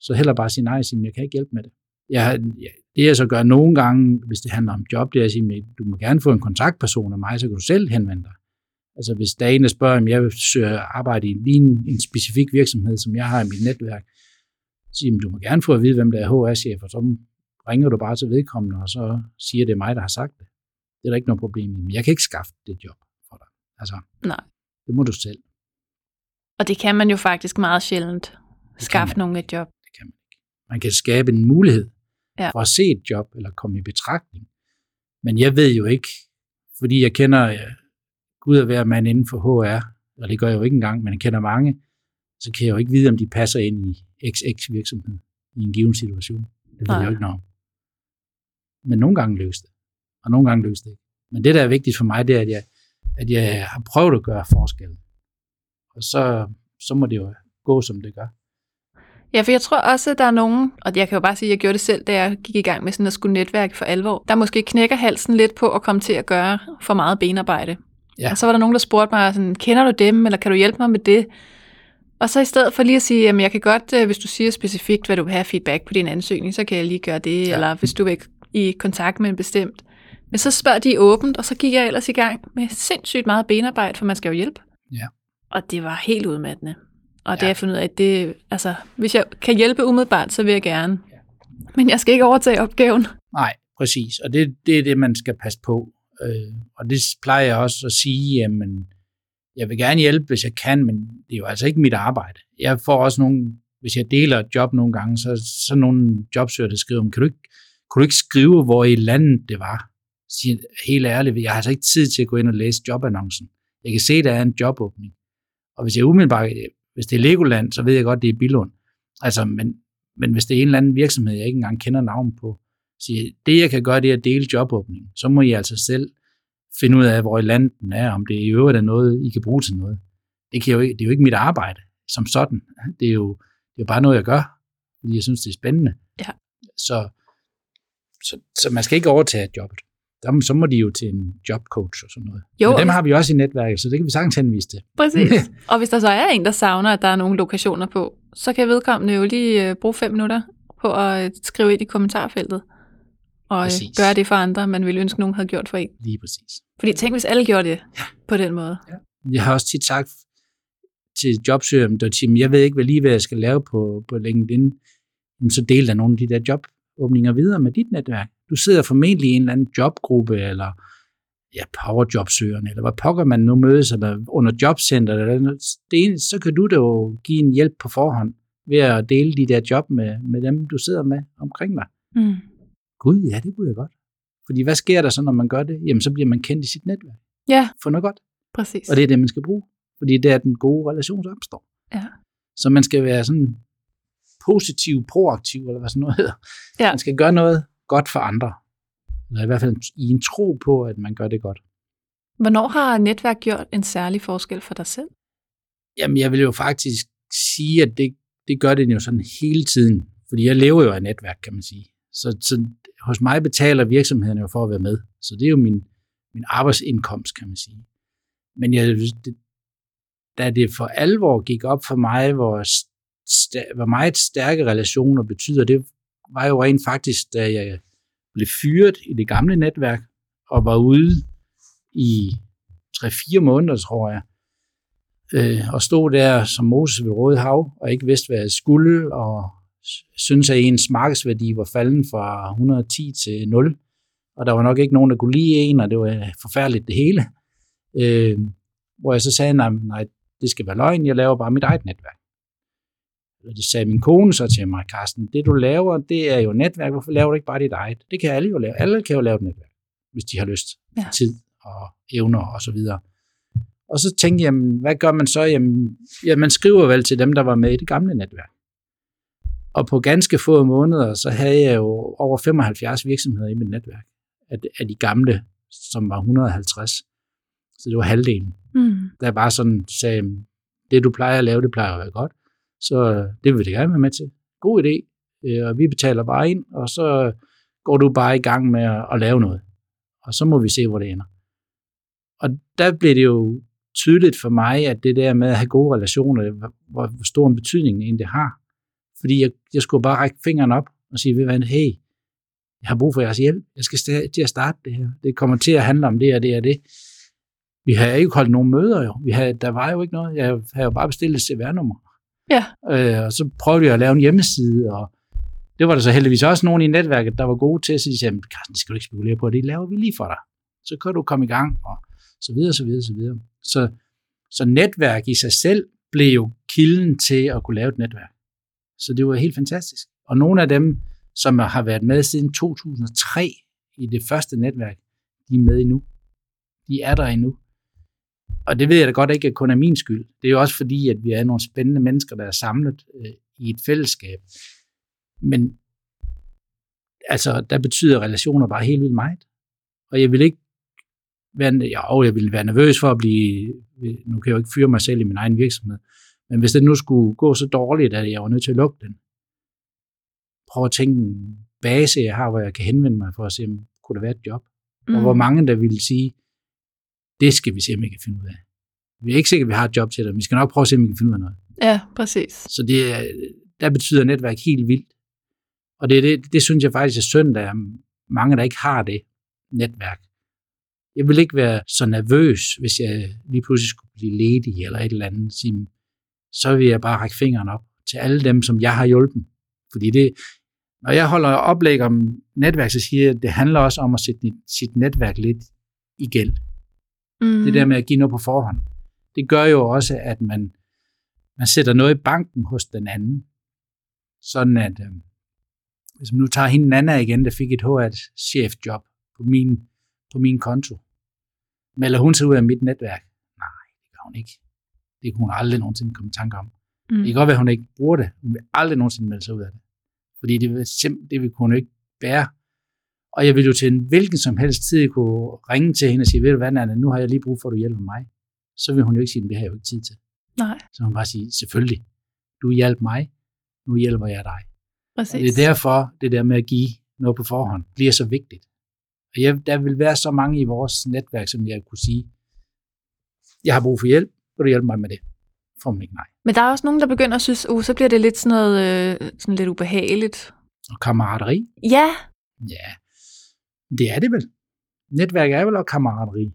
Så hellere bare sige nej og sige, jeg kan ikke hjælpe med det. Jeg, det jeg så gør nogle gange, hvis det handler om job, det er at sige, du må gerne få en kontaktperson af mig, så kan du selv henvende dig. Altså hvis der er en, der spørger, om jeg vil søge arbejde i en, en specifik virksomhed, som jeg har i mit netværk, så siger du må gerne få at vide, hvem der er HR-chef, og så ringer du bare til vedkommende, og så siger det er mig, der har sagt det. Det er der ikke noget problem i. Men jeg kan ikke skaffe det job for dig. Altså, Nej. Det må du selv. Og det kan man jo faktisk meget sjældent skaffe nogen et job. Det kan man ikke. Man kan skabe en mulighed ja. for at se et job, eller komme i betragtning. Men jeg ved jo ikke, fordi jeg kender Gud at være mand inden for HR, og det gør jeg jo ikke engang, men jeg kender mange, så kan jeg jo ikke vide, om de passer ind i XX virksomhed i en given situation. Det ved jeg jo ikke noget. Men nogle gange lykkes det, og nogle gange lykkes det ikke. Men det, der er vigtigt for mig, det er, at jeg, at jeg har prøvet at gøre forskellen. Og så, så må det jo gå, som det gør. Ja, for jeg tror også, at der er nogen, og jeg kan jo bare sige, at jeg gjorde det selv, da jeg gik i gang med sådan at skulle netværke for alvor, der måske knækker halsen lidt på at komme til at gøre for meget benarbejde. Ja. Og så var der nogen, der spurgte mig, sådan, kender du dem, eller kan du hjælpe mig med det? Og så i stedet for lige at sige, at jeg kan godt, øh, hvis du siger specifikt, hvad du vil have feedback på din ansøgning, så kan jeg lige gøre det, ja. eller hvis du vil i kontakt med en bestemt. Men så spørger de åbent, og så gik jeg ellers i gang med sindssygt meget benarbejde, for man skal jo hjælpe. Ja. Og det var helt udmattende. Og det Ja. har jeg fundet ud af, at det, altså, hvis jeg kan hjælpe umiddelbart, så vil jeg gerne. Ja. Men jeg skal ikke overtage opgaven. Nej, præcis. Og det, det er det, man skal passe på. Øh, og det plejer jeg også at sige, jamen, jeg vil gerne hjælpe, hvis jeg kan, men det er jo altså ikke mit arbejde. Jeg får også nogle, hvis jeg deler et job nogle gange, så så nogle jobsøger, der skriver, "Men kan du ikke, kunne du ikke skrive, hvor i landet det var? Jeg, helt ærligt, jeg har altså ikke tid til at gå ind og læse jobannoncen. Jeg kan se, at der er en jobåbning. Og hvis jeg umiddelbart, hvis det er Legoland, så ved jeg godt, det er Bilund. Altså, men, men hvis det er en eller anden virksomhed, jeg ikke engang kender navn på, siger, det jeg kan gøre, det er at dele jobåbningen. Så må I altså selv finde ud af, hvor i landet den er, om det i øvrigt er noget, I kan bruge til noget. Det, kan jo ikke, det er jo ikke mit arbejde som sådan. Det er jo, det er jo bare noget, jeg gør, fordi jeg synes, det er spændende. Ja. Så, så, så man skal ikke overtage jobbet. Der, så må de jo til en jobcoach og sådan noget. Jo, Men dem har vi også i netværket, så det kan vi sagtens henvise til. Præcis. <laughs> og hvis der så er en, der savner, at der er nogle lokationer på, så kan vedkommende jo lige øh, bruge fem minutter på at øh, skrive ind i kommentarfeltet. Og øh, Præcis. gøre det for andre, man ville ønske, nogen havde gjort for en. Lige præcis. Fordi tænk, hvis alle gjorde det ja. på den måde. Jeg har også tit sagt til jobsøgere, der siger, jeg ved ikke hvad lige, hvad jeg skal lave på, på LinkedIn. Jamen, så del da nogle af de der jobåbninger videre med dit netværk. Du sidder formentlig i en eller anden jobgruppe, eller ja, powerjobsøgerne, eller hvad pokker man nu mødes, eller under jobcenter, eller det ene, så kan du da jo give en hjælp på forhånd ved at dele de der job med, med dem, du sidder med omkring dig. Mm. Gud, ja, det kunne jeg godt. Fordi hvad sker der så, når man gør det? Jamen, så bliver man kendt i sit netværk. Ja, For noget godt. præcis. Og det er det, man skal bruge. Fordi det er den gode relation, der opstår. Ja. Så man skal være sådan positiv, proaktiv, eller hvad sådan noget hedder. Ja. Man skal gøre noget godt for andre. Eller i hvert fald i en tro på, at man gør det godt. Hvornår har netværk gjort en særlig forskel for dig selv? Jamen, jeg vil jo faktisk sige, at det, det gør det jo sådan hele tiden. Fordi jeg lever jo af netværk, kan man sige. Så, så hos mig betaler virksomhederne jo for at være med. Så det er jo min, min arbejdsindkomst, kan man sige. Men jeg, det, da det for alvor gik op for mig, hvor, hvor meget stærke relationer betyder, det var jo rent faktisk, da jeg blev fyret i det gamle netværk, og var ude i 3-4 måneder, tror jeg, øh, og stod der som Moses ved Røde Hav, og ikke vidste, hvad jeg skulle, og synes at ens markedsværdi var falden fra 110 til 0, og der var nok ikke nogen, der kunne lide en, og det var forfærdeligt det hele. Øh, hvor jeg så sagde, nej, nej, det skal være løgn, jeg laver bare mit eget netværk. Og det sagde min kone så til mig, Carsten, det du laver, det er jo netværk, hvorfor laver du ikke bare dit eget? Det kan alle jo lave. Alle kan jo lave et netværk, hvis de har lyst, Ja. tid og evner og så videre. Og så tænkte jeg, jamen, hvad gør man så? Jamen, ja, man skriver vel til dem, der var med i det gamle netværk. Og på ganske få måneder, så havde jeg jo over 75 virksomheder i mit netværk af, af de gamle, som var 150. Så det var halvdelen. Mm. Der bare sådan sagde, det du plejer at lave, det plejer at være godt. Så øh, det vil jeg gerne være med til. God idé. Øh, og vi betaler bare ind, og så øh, går du bare i gang med at, at lave noget. Og så må vi se, hvor det ender. Og der blev det jo tydeligt for mig, at det der med at have gode relationer, hvor, hvor stor en betydning det egentlig har. Fordi jeg, jeg skulle bare række fingeren op og sige, ved hvad, hey, jeg har brug for jeres hjælp. Jeg skal til at starte det her. Det kommer til at handle om det og det og det. Vi har ikke holdt nogen møder jo. Vi havde, der var jo ikke noget. Jeg havde jo bare bestilt et CVR-nummer. Ja. Øh, og så prøvede jeg at lave en hjemmeside, og det var der så heldigvis også nogen i netværket, der var gode til at sige, jamen, Carsten, det skal du ikke spekulere på, det laver vi lige for dig. Så kan du komme i gang, og så videre, så videre, så videre. Så, så netværk i sig selv blev jo kilden til at kunne lave et netværk. Så det var helt fantastisk. Og nogle af dem, som har været med siden 2003 i det første netværk, de er med endnu. De er der endnu. Og det ved jeg da godt ikke kun er min skyld. Det er jo også fordi, at vi er nogle spændende mennesker, der er samlet øh, i et fællesskab. Men altså, der betyder relationer bare helt vildt meget. Og jeg vil ikke være, jo, jeg vil være nervøs for at blive, nu kan jeg jo ikke fyre mig selv i min egen virksomhed, men hvis det nu skulle gå så dårligt, at jeg var nødt til at lukke den, prøv at tænke en base, jeg har, hvor jeg kan henvende mig for at se, om kunne der være et job. Mm. Og hvor mange der ville sige, det skal vi se, om vi kan finde ud af. Vi er ikke sikre, at vi har et job til dig, men vi skal nok prøve at se, om vi kan finde ud af noget. Ja, præcis. Så det, er- der betyder netværk helt vildt. Og det, det, det synes jeg faktisk er synd, at mange, der ikke har det netværk. Jeg vil ikke være så nervøs, hvis jeg lige pludselig skulle blive ledig eller et eller andet. Så vil jeg bare række fingeren op til alle dem, som jeg har hjulpet. Fordi det, når jeg holder oplæg om netværk, så siger jeg, at det handler også om at sætte sit netværk lidt i gæld. Mm. Det der med at give noget på forhånd. Det gør jo også, at man, man sætter noget i banken hos den anden. Sådan at, øh, hvis man nu tager hende Nana igen, der fik et HR-chefjob på min, på min konto, melder hun sig ud af mit netværk? Nej, det gør hun ikke. Det kunne hun aldrig nogensinde komme i tanke om. Mm. Det kan godt være, at hun ikke bruger det. Hun vil aldrig nogensinde melde sig ud af det. Fordi det vil, simpelthen, det vil hun ikke bære. Og jeg vil jo til en hvilken som helst tid kunne ringe til hende og sige, ved du hvad, Nana, nu har jeg lige brug for, at du hjælper mig. Så vil hun jo ikke sige, det har jeg jo ikke tid til. Nej. Så hun bare sige, selvfølgelig, du hjælper mig, nu hjælper jeg dig. Præcis. Og det er derfor, det der med at give noget på forhånd, bliver så vigtigt. Og jeg, der vil være så mange i vores netværk, som jeg kunne sige, jeg har brug for hjælp, vil du hjælpe mig med det? Får man ikke nej. Men der er også nogen, der begynder at synes, uh, så bliver det lidt sådan noget, øh, sådan lidt ubehageligt. Og kammerateri? Ja. Ja, det er det vel. Netværk er vel også kammerateri.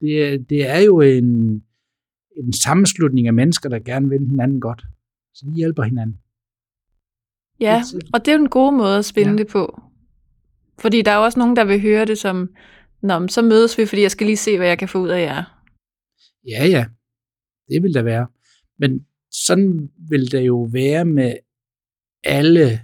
Det, er, det er jo en, en sammenslutning af mennesker, der gerne vil hinanden godt. Så de hjælper hinanden. Ja, og det er jo en god måde at spille ja. det på. Fordi der er også nogen, der vil høre det som, Nå, men så mødes vi, fordi jeg skal lige se, hvad jeg kan få ud af jer. Ja, ja. Det vil der være. Men sådan vil det jo være med alle,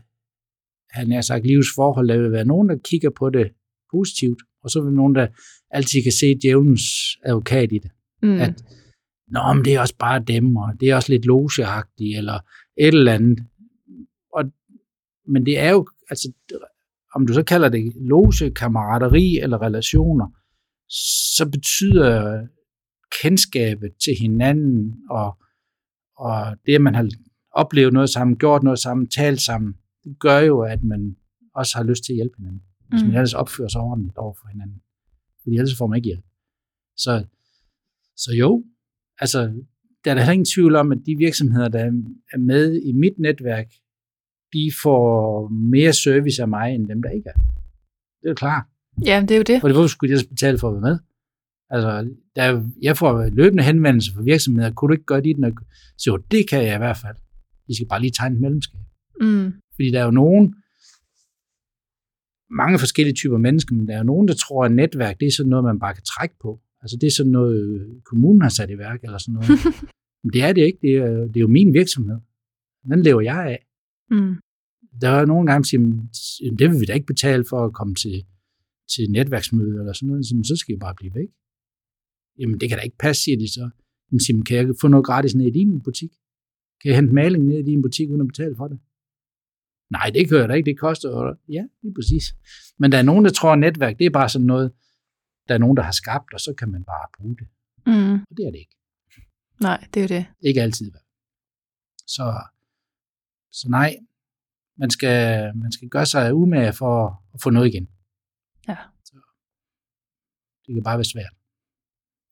han har sagt, livsforhold. Der vil være nogen, der kigger på det positivt, og så vil nogen, der altid kan se djævelens advokat i det. Mm. At, Nå, men det er også bare dem, og det er også lidt logeagtigt, eller et eller andet. Og, men det er jo, altså, om du så kalder det loge, kammerateri eller relationer, så betyder kendskabet til hinanden og, og det, at man har oplevet noget sammen, gjort noget sammen, talt sammen, det gør jo, at man også har lyst til at hjælpe hinanden. Hvis man mm. ellers opfører sig ordentligt over for hinanden. Fordi ellers får man ikke hjælp. Så, så jo, altså, der er der ingen tvivl om, at de virksomheder, der er med i mit netværk, de får mere service af mig, end dem, der ikke er. Det er klart. Ja, det er jo det. For hvorfor skulle jeg betale for at være med? Altså, der, jeg får løbende henvendelser fra virksomheder. Kunne du ikke gøre dit? Så jo, det kan jeg i hvert fald. De skal bare lige tegne et medlemskab. Mm. Fordi der er jo nogen, mange forskellige typer mennesker, men der er jo nogen, der tror, at netværk, det er sådan noget, man bare kan trække på. Altså, det er sådan noget, kommunen har sat i værk, eller sådan noget. <laughs> men det er det ikke. Det er, det er jo min virksomhed. Den lever jeg af. Mm. Der er nogle gange, der siger, det vil vi da ikke betale for at komme til, til netværksmøde eller sådan noget. Så skal I bare blive væk. Jamen, det kan da ikke passe, siger de så. Men siger, kan jeg få noget gratis ned i din butik? Kan jeg hente maling ned i din butik, uden at betale for det? Nej, det kører da ikke, det koster jo. Ja, lige præcis. Men der er nogen, der tror, at netværk, det er bare sådan noget, der er nogen, der har skabt, og så kan man bare bruge det. Mm. Og det er det ikke. Nej, det er det. Ikke altid. Så, så nej, man skal, man skal gøre sig umage for at få noget igen. Ja. Så det kan bare være svært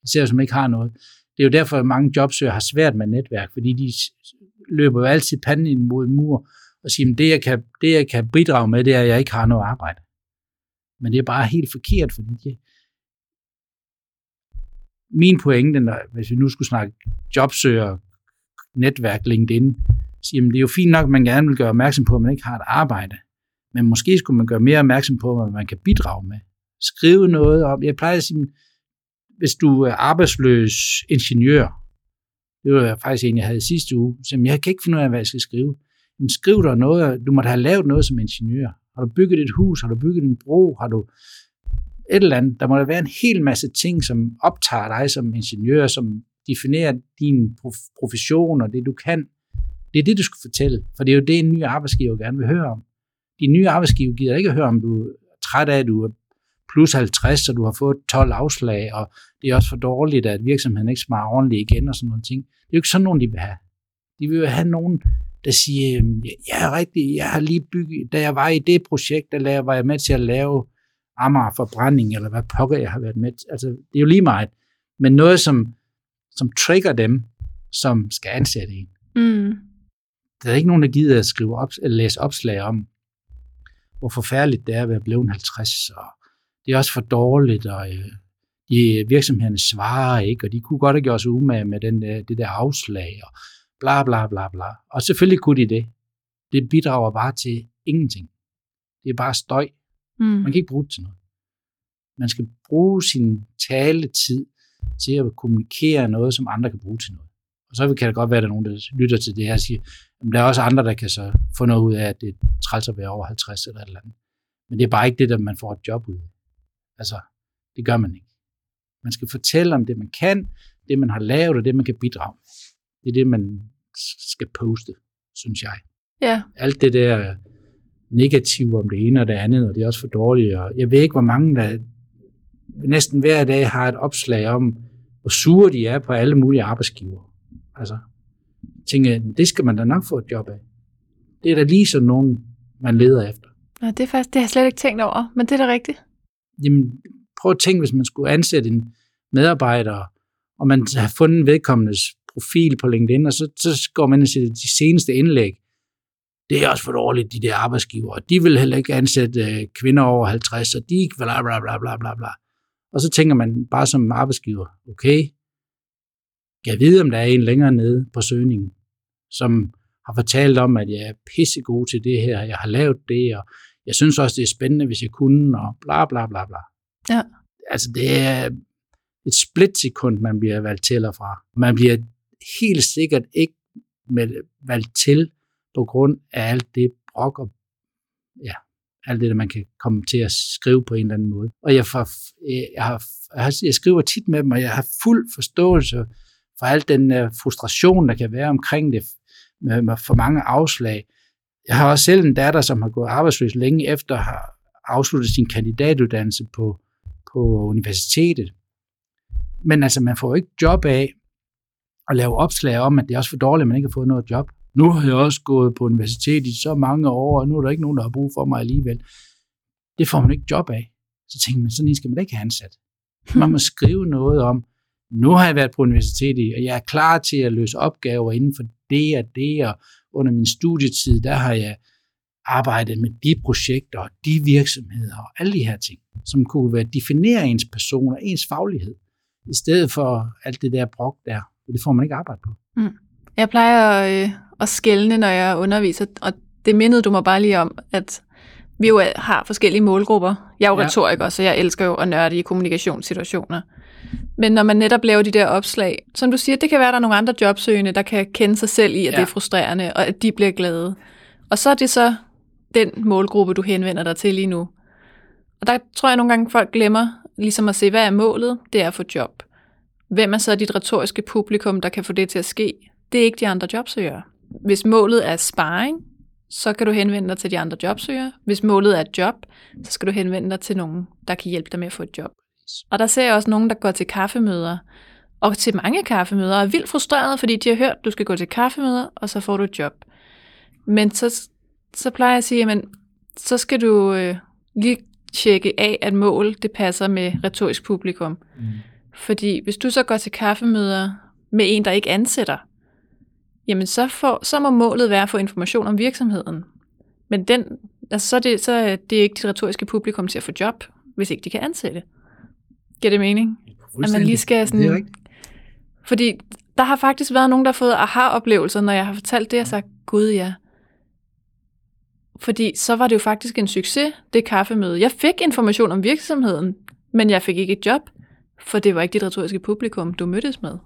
især som ikke har noget. Det er jo derfor, at mange jobsøgere har svært med netværk, fordi de løber jo altid panden ind mod en mur og sige, at det jeg, kan, det jeg kan bidrage med, det er, at jeg ikke har noget arbejde. Men det er bare helt forkert, fordi det, min pointe, når, hvis vi nu skulle snakke jobsøger, netværk, LinkedIn, siger, at det er jo fint nok, at man gerne vil gøre opmærksom på, at man ikke har et arbejde. Men måske skulle man gøre mere opmærksom på, hvad man kan bidrage med. Skrive noget om, jeg plejer at sige, hvis du er arbejdsløs ingeniør, det var faktisk en, jeg havde sidste uge, så jeg kan ikke finde ud af, hvad jeg skal skrive. Men skriv der noget, du må have lavet noget som ingeniør. Har du bygget et hus? Har du bygget en bro? Har du et eller andet? Der må der være en hel masse ting, som optager dig som ingeniør, som definerer din profession og det, du kan. Det er det, du skal fortælle, for det er jo det, en ny arbejdsgiver gerne vil høre om. Din nye arbejdsgiver gider ikke at høre, om du er træt af, at du er plus 50, og du har fået 12 afslag, og det er også for dårligt, at virksomheden ikke smager ordentligt igen og sådan nogle ting. Det er jo ikke sådan nogen, de vil have. De vil jo have nogen, der siger, ja, er rigtig, jeg har lige bygget, da jeg var i det projekt, der var jeg med til at lave Amager forbrænding, eller hvad pokker jeg har været med til. Altså, det er jo lige meget. Men noget, som, som trigger dem, som skal ansætte en. Mm. Der er ikke nogen, der gider at skrive op, at læse opslag om, hvor forfærdeligt det er at være blevet 50, og det er også for dårligt, og øh, de virksomhederne svarer ikke, og de kunne godt have gjort sig umage med den, der, det der afslag, og bla bla bla bla. Og selvfølgelig kunne de det. Det bidrager bare til ingenting. Det er bare støj. Mm. Man kan ikke bruge det til noget. Man skal bruge sin taletid til at kommunikere noget, som andre kan bruge til noget. Og så kan det godt være, at der er nogen, der lytter til det her og siger, at der er også andre, der kan så få noget ud af, at det er træls at være over 50 eller et eller andet. Men det er bare ikke det, der man får et job ud af. Altså, det gør man ikke. Man skal fortælle om det, man kan, det, man har lavet, og det, man kan bidrage med. Det er det, man skal poste, synes jeg. Ja, Alt det der negative om det ene og det andet, og det er også for dårligt. Og jeg ved ikke, hvor mange, der næsten hver dag har et opslag om, hvor sure de er på alle mulige arbejdsgiver. Altså, tænker, det skal man da nok få et job af. Det er da lige sådan nogen, man leder efter. Nå, det er faktisk, det har jeg slet ikke tænkt over, men det er da rigtigt. Jamen, prøv at tænke, hvis man skulle ansætte en medarbejder, og man har fundet vedkommendes profil på LinkedIn, og så, så går man ind og siger, de seneste indlæg, det er også for dårligt, de der arbejdsgiver. De vil heller ikke ansætte øh, kvinder over 50, og de bla bla bla bla bla bla. Og så tænker man bare som arbejdsgiver, okay, jeg vide, om der er en længere nede på søgningen, som har fortalt om, at jeg er pissegod til det her, jeg har lavet det, og jeg synes også, det er spændende, hvis jeg kunne, og bla bla bla bla. Ja. Altså, det er et splitsekund, man bliver valgt til eller fra. Man bliver helt sikkert ikke valgt til på grund af alt det brok og ja, alt det, der man kan komme til at skrive på en eller anden måde. Og jeg, får, øh, jeg, har, jeg, har, jeg skriver tit med dem, og jeg har fuld forståelse for al den øh, frustration, der kan være omkring det, med, med for mange afslag. Jeg har også selv en datter, som har gået arbejdsløs længe efter at have afsluttet sin kandidatuddannelse på, på universitetet. Men altså, man får jo ikke job af at lave opslag om, at det er også for dårligt, at man ikke har fået noget job. Nu har jeg også gået på universitet i så mange år, og nu er der ikke nogen, der har brug for mig alligevel. Det får man ikke job af. Så tænker man, sådan en skal man da ikke have ansat. Man må skrive noget om, nu har jeg været på universitet i, og jeg er klar til at løse opgaver inden for det og det, og under min studietid, der har jeg arbejdet med de projekter og de virksomheder og alle de her ting, som kunne være definere ens person og ens faglighed, i stedet for alt det der brok der. Det får man ikke arbejde på. Jeg plejer at, øh, at skælne, når jeg underviser, og det mindede du mig bare lige om, at vi jo har forskellige målgrupper. Jeg er jo Ja. retoriker, så jeg elsker jo at nørde i kommunikationssituationer. Men når man netop laver de der opslag, som du siger, det kan være, at der er nogle andre jobsøgende, der kan kende sig selv i, at ja. det er frustrerende, og at de bliver glade. Og så er det så den målgruppe, du henvender dig til lige nu. Og der tror jeg nogle gange, folk glemmer ligesom at se, hvad er målet? Det er at få job. Hvem er så dit retoriske publikum, der kan få det til at ske? Det er ikke de andre jobsøgere. Hvis målet er sparring, så kan du henvende dig til de andre jobsøgere. Hvis målet er et job, så skal du henvende dig til nogen, der kan hjælpe dig med at få et job. Og der ser jeg også nogen, der går til kaffemøder, og til mange kaffemøder, og er vildt frustreret, fordi de har hørt, at du skal gå til kaffemøder, og så får du et job. Men så, så plejer jeg at sige, at så skal du øh, lige tjekke af, at mål det passer med retorisk publikum. Mm. Fordi hvis du så går til kaffemøder med en, der ikke ansætter, jamen så, får, så må målet være at få information om virksomheden. Men den, altså så, er det, så er det ikke det retoriske publikum til at få job, hvis ikke de kan ansætte. Giver det mening? At man lige skal sådan... Det er rigtigt. Fordi der har faktisk været nogen, der har fået aha-oplevelser, når jeg har fortalt det, og sagt, gud ja. Fordi så var det jo faktisk en succes, det kaffemøde. Jeg fik information om virksomheden, men jeg fik ikke et job, for det var ikke dit retoriske publikum, du mødtes med.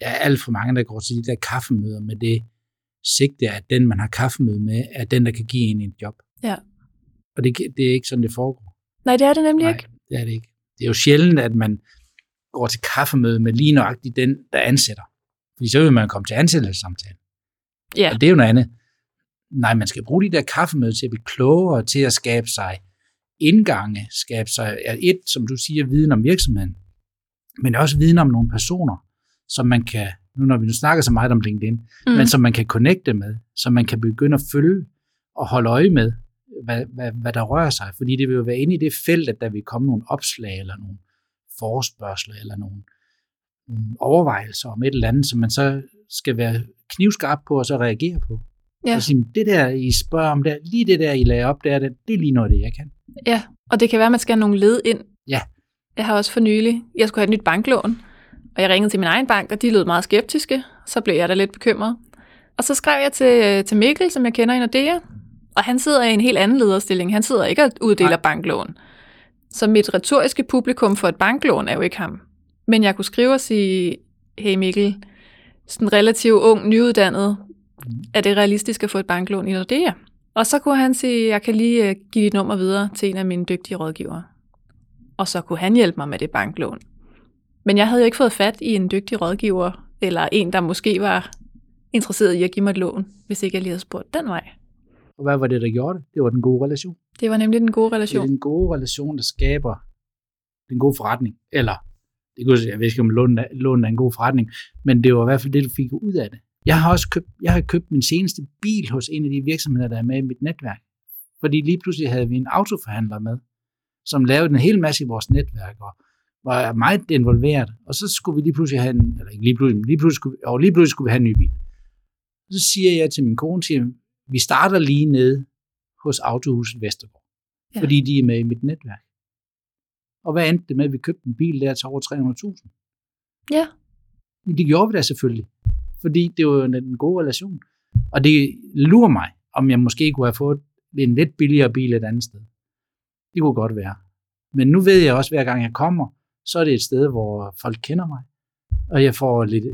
Der er alt for mange, der går til de der kaffemøder med det sigte, at den, man har kaffemøde med, er den, der kan give en et job. Ja. Og det, det er ikke sådan, det foregår. Nej, det er det nemlig Nej, ikke. det er det ikke. Det er jo sjældent, at man går til kaffemøde med lige nøjagtigt den, der ansætter. Fordi så vil man komme til ansættelsessamtale. Ja, Og det er jo noget andet. Nej, man skal bruge de der kaffemøder til at blive klogere, til at skabe sig indgange, skabe sig et, som du siger, viden om virksomheden, men også viden om nogle personer, som man kan, nu når vi nu snakker så meget om LinkedIn, mm. men som man kan connecte med, som man kan begynde at følge og holde øje med, hvad, hvad, hvad der rører sig. Fordi det vil jo være inde i det felt, at der vil komme nogle opslag, eller nogle forespørgseler, eller nogle, nogle overvejelser om et eller andet, som man så skal være knivskarp på, og så reagere på. Ja. Og sige, det der, I spørger om, der, lige det der, I lagde op, der, det, det er lige noget, det jeg kan. Ja. Og det kan være, at man skal have nogle led ind. Ja. Jeg har også for nylig, jeg skulle have et nyt banklån, og jeg ringede til min egen bank, og de lød meget skeptiske. så blev jeg da lidt bekymret. Og så skrev jeg til, til Mikkel, som jeg kender i Nordea, og han sidder i en helt anden lederstilling. Han sidder ikke og uddeler Nej. banklån. Så mit retoriske publikum for et banklån er jo ikke ham. Men jeg kunne skrive og sige, hey Mikkel, sådan relativt ung, nyuddannet, er det realistisk at få et banklån i Nordea? Og så kunne han sige, jeg kan lige øh, give dit nummer videre til en af mine dygtige rådgivere. Og så kunne han hjælpe mig med det banklån. Men jeg havde jo ikke fået fat i en dygtig rådgiver, eller en, der måske var interesseret i at give mig et lån, hvis ikke jeg lige havde spurgt den vej. Og hvad var det, der gjorde det? Det var den gode relation. Det var nemlig den gode relation. Det er den gode relation, der skaber den gode forretning. Eller, det kunne, jeg ved ikke, om lån, lån er en god forretning, men det var i hvert fald det, du fik ud af det. Jeg har også købt, jeg har købt min seneste bil hos en af de virksomheder, der er med i mit netværk. Fordi lige pludselig havde vi en autoforhandler med, som lavede en hel masse i vores netværk, og var meget involveret. Og så skulle vi lige pludselig have en, eller ikke lige pludselig, lige pludselig skulle, og lige pludselig skulle vi have en ny bil. Så siger jeg til min kone, siger, vi starter lige nede hos Autohuset Vestergaard, ja. fordi de er med i mit netværk. Og hvad endte det med, at vi købte en bil der til over 300.000? Ja. Det gjorde vi da selvfølgelig, fordi det var jo en god relation. Og det lurer mig, om jeg måske kunne have fået en lidt billigere bil et andet sted. Det kunne godt være. Men nu ved jeg også, hver gang jeg kommer, så er det et sted, hvor folk kender mig. Og jeg får lidt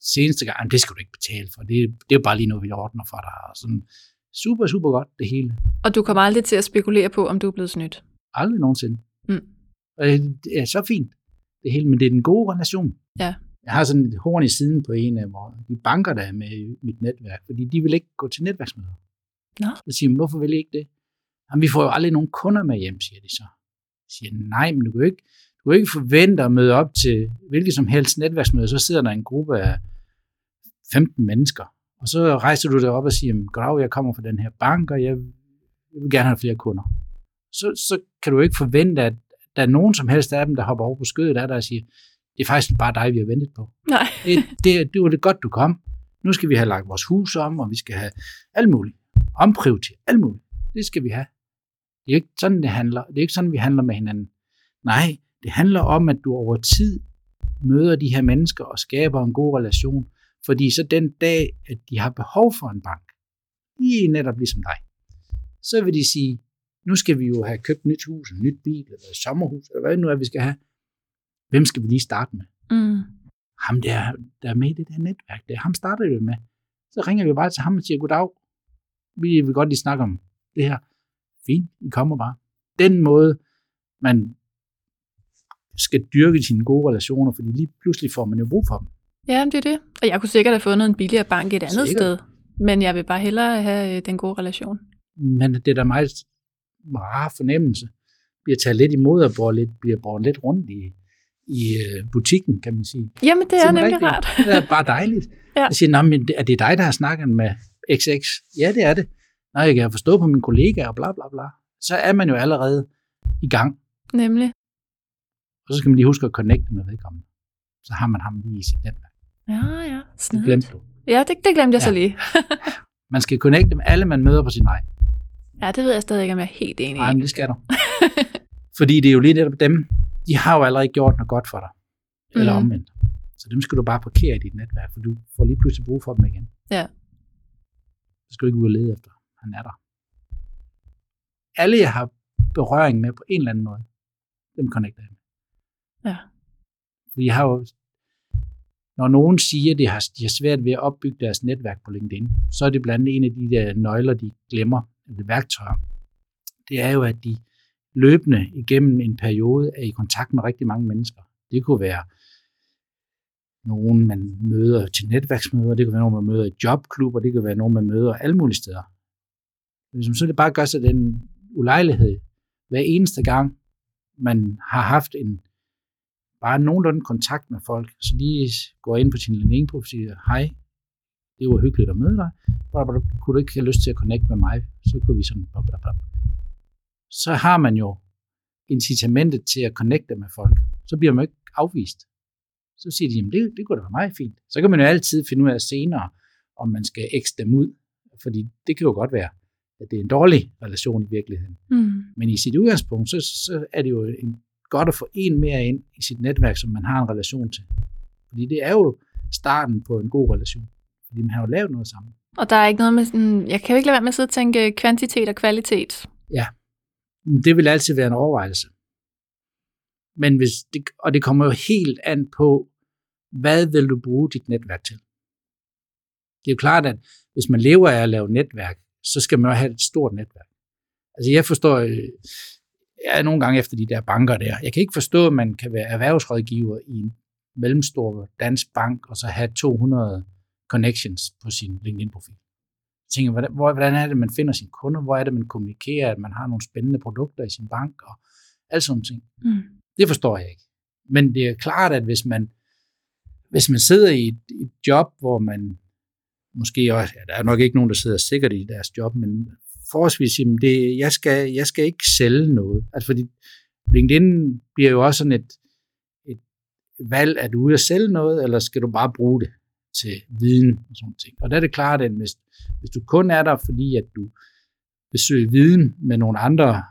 seneste gang, det skal du ikke betale for. Det, det er jo bare lige noget, vi ordner for dig. Og sådan, super, super godt, det hele. Og du kommer aldrig til at spekulere på, om du er blevet snydt? Aldrig nogensinde. Mm. Og det er så fint, det hele, men det er den gode relation. Ja. Jeg har sådan et horn i siden på en af de banker, der er med i mit netværk, fordi de vil ikke gå til netværksmøder. Nå. Så siger hvorfor vil I ikke det? Jamen, vi får jo aldrig nogen kunder med hjem, siger de så. Jeg siger, nej, men du kan ikke, du kan ikke forvente at møde op til hvilket som helst netværksmøde, så sidder der en gruppe af 15 mennesker, og så rejser du dig op og siger, Grav, jeg kommer fra den her bank, og jeg, jeg vil gerne have flere kunder. Så, så kan du ikke forvente, at der er nogen som helst af dem, der hopper over på skødet af dig og siger, det er faktisk bare dig, vi har ventet på. Nej. det, det, det var det godt, du kom. Nu skal vi have lagt vores hus om, og vi skal have alt muligt. Omprioritere, alt muligt. Det skal vi have. Det er ikke sådan, det handler. Det er ikke sådan, vi handler med hinanden. Nej, det handler om, at du over tid møder de her mennesker og skaber en god relation. Fordi så den dag, at de har behov for en bank, lige netop ligesom dig, så vil de sige, nu skal vi jo have købt nyt hus, en nyt bil, eller et sommerhus, eller hvad nu er, vi skal have. Hvem skal vi lige starte med? Mm. Ham der, der er med i det der netværk, det er ham starter vi med. Så ringer vi bare til ham og siger, goddag, vi vil godt lige snakke om det her. Fint, I kommer bare. Den måde, man skal dyrke sine gode relationer, fordi lige pludselig får man jo brug for dem. Ja, det er det. Og jeg kunne sikkert have fundet en billigere bank et andet sikkert. sted, men jeg vil bare hellere have øh, den gode relation. Men det er da meget rar fornemmelse. Bliver taget lidt imod og bliver, lidt, bliver brugt lidt rundt i, i øh, butikken, kan man sige. Jamen, det er, er nemlig rart. det er bare dejligt. <laughs> ja. Jeg siger, men er det dig, der har snakket med XX? Ja, det er det. Nå, jeg kan forstå på mine kollegaer og bla bla bla. Så er man jo allerede i gang. Nemlig. Og så skal man lige huske at connecte med vedkommende. Så har man ham lige i sit netværk. Ja, ja. Snedigt. Det glemte du. Ja, det, det glemte jeg ja. så lige. <laughs> man skal connecte med alle, man møder på sin vej. Ja, det ved jeg stadig ikke, om jeg er helt enig i. Nej, men det skal du. <laughs> Fordi det er jo lige netop dem, de har jo allerede gjort noget godt for dig. Eller mm. omvendt. Så dem skal du bare parkere i dit netværk, for du får lige pludselig brug for dem igen. Ja. Så skal du ikke ud og lede efter. Han er der. Alle, jeg har berøring med på en eller anden måde, dem connecter jeg med. Ja. Vi har jo når nogen siger, at de har, de har svært ved at opbygge deres netværk på LinkedIn, så er det blandt andet en af de der nøgler, de glemmer, eller værktøjer. Det er jo, at de løbende igennem en periode er i kontakt med rigtig mange mennesker. Det kunne være nogen, man møder til netværksmøder, det kan være nogen, man møder i jobklubber, det kan være nogen, man møder alle mulige steder. Hvis man så det bare gør sig den ulejlighed, hver eneste gang, man har haft en bare nogenlunde kontakt med folk, så lige går ind på sin LinkedIn-profil og siger, hej, det var hyggeligt at møde dig, kunne du ikke have lyst til at connecte med mig, så kunne vi sådan, så har man jo incitamentet til at connecte med folk. Så bliver man ikke afvist. Så siger de, jamen det, det kunne da være meget fint. Så kan man jo altid finde ud af senere, om man skal ekstra dem ud, fordi det kan jo godt være, at det er en dårlig relation i virkeligheden. Mm. Men i sit udgangspunkt, så, så er det jo en godt at få en mere ind i sit netværk, som man har en relation til. Fordi det er jo starten på en god relation. Fordi man har jo lavet noget sammen. Og der er ikke noget med sådan, jeg kan jo ikke lade være med at sidde og tænke kvantitet og kvalitet. Ja, det vil altid være en overvejelse. Men hvis det, og det kommer jo helt an på, hvad vil du bruge dit netværk til? Det er jo klart, at hvis man lever af at lave netværk, så skal man jo have et stort netværk. Altså jeg forstår, øh, jeg er nogle gange efter de der banker der, jeg kan ikke forstå, at man kan være erhvervsrådgiver i en mellemstor dansk bank, og så have 200 connections på sin LinkedIn-profil. Jeg tænker, hvordan, hvordan er det, man finder sine kunder? Hvor er det, man kommunikerer, at man har nogle spændende produkter i sin bank? Og alt sådan ting. Mm. Det forstår jeg ikke. Men det er klart, at hvis man, hvis man sidder i et, et job, hvor man måske også, ja, der er nok ikke nogen, der sidder sikkert i deres job, men forholdsvis, jamen det, jeg, skal, jeg skal ikke sælge noget. Altså fordi LinkedIn bliver jo også sådan et, et valg, at du ude at sælge noget, eller skal du bare bruge det til viden og sådan ting. Og der er det klart, at hvis, hvis du kun er der, fordi at du besøger viden med nogle andre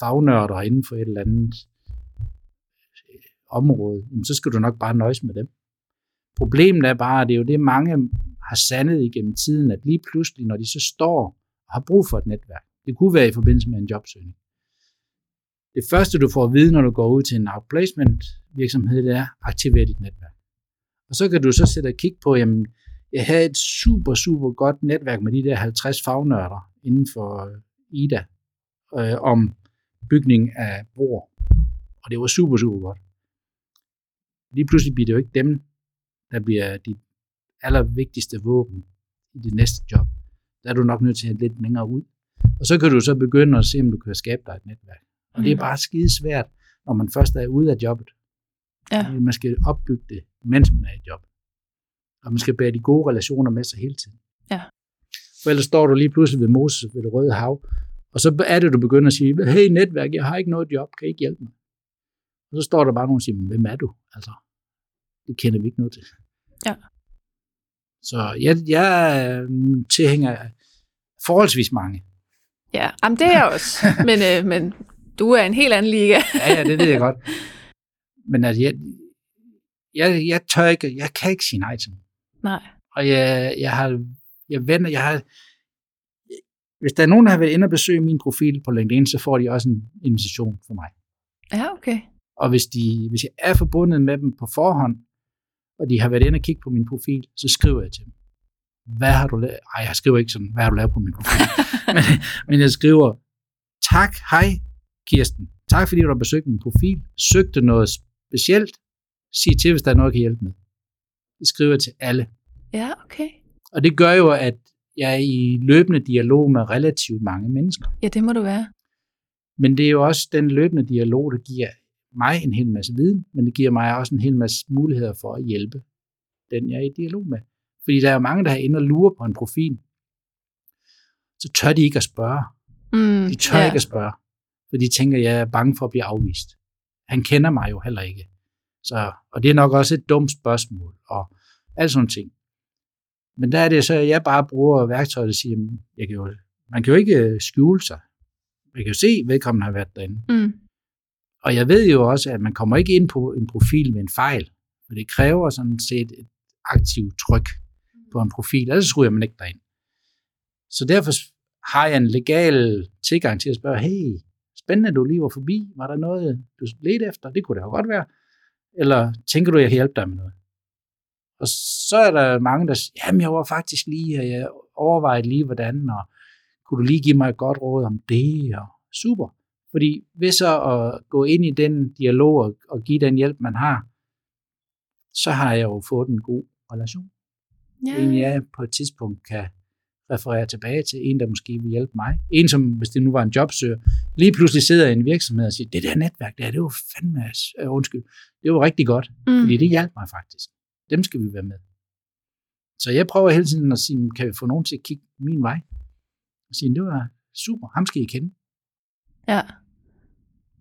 fagnørder inden for et eller andet øh, område, så skal du nok bare nøjes med dem. Problemet er bare, at det er jo det, mange har sandet igennem tiden, at lige pludselig, når de så står og har brug for et netværk, det kunne være i forbindelse med en jobsøgning. Det første, du får at vide, når du går ud til en outplacement virksomhed, det er, aktiver dit netværk. Og så kan du så sætte og kigge på, jamen, jeg havde et super, super godt netværk med de der 50 fagnørder inden for IDA øh, om bygning af broer. Og det var super, super godt. Lige pludselig bliver det jo ikke dem, der bliver dit allervigtigste våben i dit næste job. Der er du nok nødt til at lidt længere ud. Og så kan du så begynde at se, om du kan skabe dig et netværk. Og det er mm. bare skide svært, når man først er ude af jobbet. Ja. Man skal opbygge det, mens man er i job. Og man skal bære de gode relationer med sig hele tiden. Ja. For ellers står du lige pludselig ved Moses ved det røde hav, og så er det, du begynder at sige, hey netværk, jeg har ikke noget job, kan I ikke hjælpe mig? Og så står der bare nogen og siger, hvem er du? Altså, det kender vi ikke noget til. Ja. Så jeg, jeg er tilhænger af forholdsvis mange. Ja, jamen det er jeg også. <laughs> men, øh, men du er en helt anden liga. ja, ja, det ved jeg godt. Men altså, jeg, jeg, jeg tør ikke, jeg kan ikke sige nej til dem. Nej. Og jeg, jeg har, jeg vender, jeg har, hvis der er nogen, der har været inde og besøge min profil på LinkedIn, så får de også en invitation for mig. Ja, okay. Og hvis, de, hvis jeg er forbundet med dem på forhånd, og de har været inde og kigge på min profil, så skriver jeg til dem. Hvad har du lavet? Ej, jeg skriver ikke sådan, hvad har du lavet på min profil? <laughs> men, men jeg skriver, tak, hej Kirsten. Tak fordi du har besøgt min profil. Søgte noget specielt. Sig til, hvis der er noget, jeg kan hjælpe med. Det skriver jeg til alle. Ja, okay. Og det gør jo, at jeg er i løbende dialog med relativt mange mennesker. Ja, det må du være. Men det er jo også den løbende dialog, der giver mig en hel masse viden, men det giver mig også en hel masse muligheder for at hjælpe den, jeg er i dialog med. Fordi der er mange, der har inde og lurer på en profil, så tør de ikke at spørge. Mm, de tør ja. ikke at spørge, for de tænker, at jeg er bange for at blive afvist. Han kender mig jo heller ikke. Så, og det er nok også et dumt spørgsmål, og alt sådan ting. Men der er det så, at jeg bare bruger værktøjet og siger, jeg kan jo, man kan jo ikke skjule sig. Man kan jo se, at vedkommende har været derinde. Mm. Og jeg ved jo også, at man kommer ikke ind på en profil med en fejl. For det kræver sådan set et aktivt tryk på en profil, ellers ryger man ikke derind. Så derfor har jeg en legal tilgang til at spørge, hey, spændende, du lige var forbi. Var der noget, du ledte efter? Det kunne det jo godt være. Eller tænker du, jeg kan hjælpe dig med noget? Og så er der mange, der siger, jamen jeg var faktisk lige, og jeg overvejede lige, hvordan, og kunne du lige give mig et godt råd om det? Og super. Fordi ved så at gå ind i den dialog og, og give den hjælp, man har, så har jeg jo fået en god relation. Ja. En jeg på et tidspunkt kan referere tilbage til, en der måske vil hjælpe mig. En som, hvis det nu var en jobsøger, lige pludselig sidder i en virksomhed og siger, det der netværk der, det var fandme, uh, undskyld, det var rigtig godt, mm. fordi det hjalp mig faktisk. Dem skal vi være med. Så jeg prøver hele tiden at sige, kan vi få nogen til at kigge min vej? Og sige, det var super, ham skal I kende. Ja.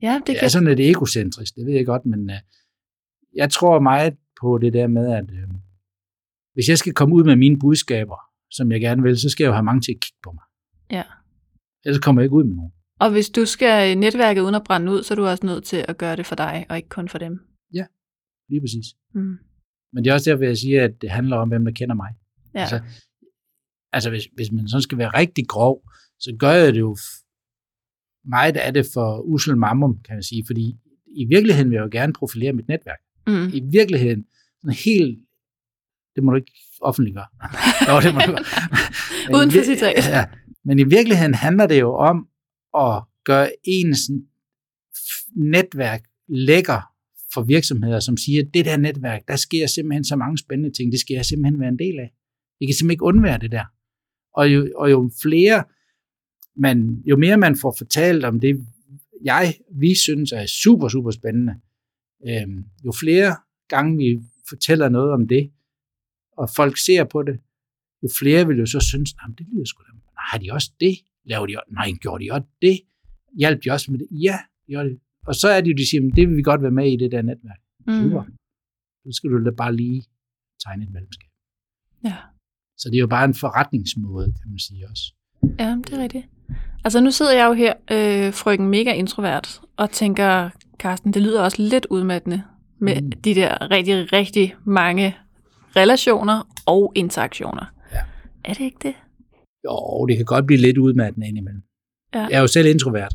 Ja, det, det kan... er sådan lidt egocentrisk, det ved jeg godt, men uh, jeg tror meget på det der med, at uh, hvis jeg skal komme ud med mine budskaber, som jeg gerne vil, så skal jeg jo have mange til at kigge på mig. Ja. Ellers kommer jeg ikke ud med nogen. Og hvis du skal netværke uden at brænde ud, så er du også nødt til at gøre det for dig, og ikke kun for dem. Ja, lige præcis. Mm. Men det er også derfor, jeg siger, at det handler om, hvem der kender mig. Ja. Altså, altså hvis, hvis man sådan skal være rigtig grov, så gør jeg det jo meget af det for usel mammum, kan man sige, fordi i virkeligheden vil jeg jo gerne profilere mit netværk. Mm. I virkeligheden, sådan helt, det må du ikke offentliggøre. <laughs> jo, det må du. <laughs> Men Uden i for citat. Ja, men i virkeligheden handler det jo om at gøre ens netværk lækker for virksomheder, som siger, at det der netværk, der sker simpelthen så mange spændende ting, det skal jeg simpelthen være en del af. Jeg kan simpelthen ikke undvære det der. Og jo, og jo flere, man, jo mere man får fortalt om det, jeg, vi synes er super, super spændende, øhm, jo flere gange vi fortæller noget om det, og folk ser på det, jo flere vil jo så synes, at det lyder sgu da. Nej, har de også det? Laver de også? Nej, gjorde de også det? Hjalp de også med det? Ja, de gjorde det. Og så er det jo, de siger, "Men det vil vi godt være med i det der netværk. Super. Mm. Så skal du da bare lige tegne et medlemskab. Ja. Så det er jo bare en forretningsmåde, kan man sige også. Ja, det er rigtigt. Altså nu sidder jeg jo her, øh, frøken mega introvert, og tænker, Carsten, det lyder også lidt udmattende med Mm. mm. de der rigtig, rigtig mange relationer og interaktioner. Ja. Er det ikke det? Jo, det kan godt blive lidt udmattende indimellem. Ja. Jeg er jo selv introvert,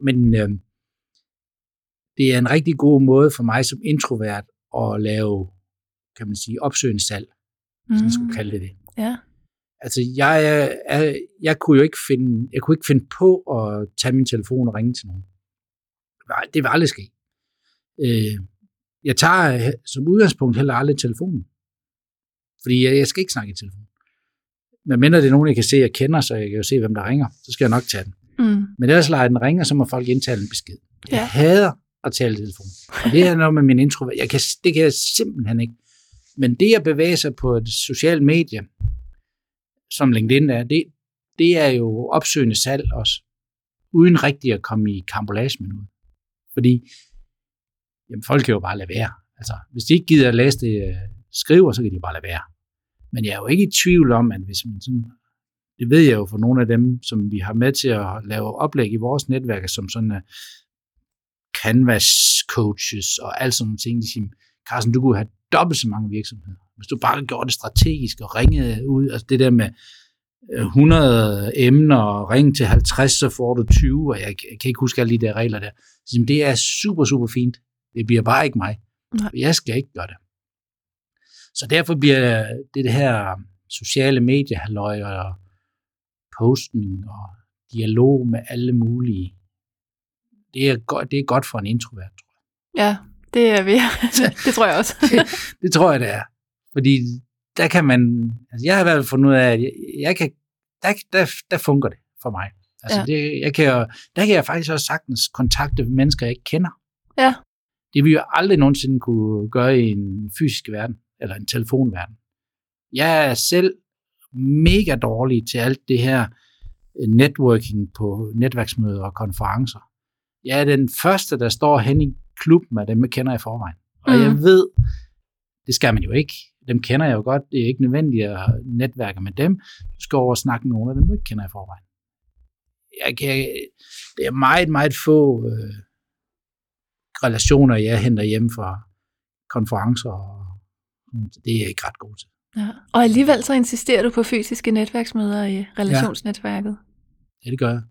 men øh, det er en rigtig god måde for mig som introvert at lave, kan man sige, opsøgende salg, hvis man skulle kalde det det. Ja. Altså, jeg, er, jeg kunne jo ikke finde, jeg kunne ikke finde på at tage min telefon og ringe til nogen. Det vil aldrig ske. Øh, jeg tager som udgangspunkt heller aldrig telefonen. Fordi jeg, jeg skal ikke snakke i telefon. Men mindre det er nogen, jeg kan se, jeg kender, så jeg kan jo se, hvem der ringer, så skal jeg nok tage den. Mm. Men ellers lader den ringe, og så må folk indtale en besked. Jeg Ja. hader at tale i telefon. Og det er noget med min introvert. Jeg kan, det kan jeg simpelthen ikke. Men det at bevæge sig på et socialt medie, som LinkedIn er, det, det er jo opsøgende salg også. Uden rigtig at komme i kambolage med noget. Fordi jamen, folk kan jo bare lade være. Altså, hvis de ikke gider at læse det, jeg skriver, så kan de bare lade være. Men jeg er jo ikke i tvivl om, at hvis man sådan, det ved jeg jo for nogle af dem, som vi har med til at lave oplæg i vores netværk, som sådan uh, canvas coaches og alt sådan nogle ting, de siger, Carsten, du kunne have dobbelt så mange virksomheder. Hvis du bare gjorde det strategisk og ringede ud, altså det der med øh, 100 emner og ring til 50, så får du 20, og jeg, jeg kan ikke huske alle de der regler der. Så det er super, super fint. Det bliver bare ikke mig. Nej. Jeg skal ikke gøre det. Så derfor bliver det, det her sociale mediehalløj og postning og dialog med alle mulige, det er godt, det er godt for en introvert. tror jeg. Ja, det er vi. <laughs> det tror jeg også. <laughs> Det tror jeg, det er. Fordi der kan man, altså jeg har i hvert fald fundet ud af, at jeg, jeg kan, der, der, der fungerer det for mig. Altså ja. det, jeg kan, jo- der kan jeg faktisk også sagtens kontakte mennesker, jeg ikke kender. Ja. Det vil jeg aldrig nogensinde kunne gøre i en fysisk verden, eller en telefonverden. Jeg er selv mega dårlig til alt det her øh, networking på netværksmøder og konferencer. Jeg er den første, der står hen i klubben af dem, jeg kender i forvejen. Og Mm. jeg ved, det skal man jo ikke. Dem kender jeg jo godt. Det er ikke nødvendigt at netværke med dem. Du skal over og snakke med nogle af dem, du ikke kender i forvejen. Jeg kan, det er meget, meget få øh, relationer, jeg henter hjem fra konferencer. Og, det er jeg ikke ret god til. ja. Og alligevel så insisterer du på fysiske netværksmøder i relationsnetværket. Ja, det gør jeg.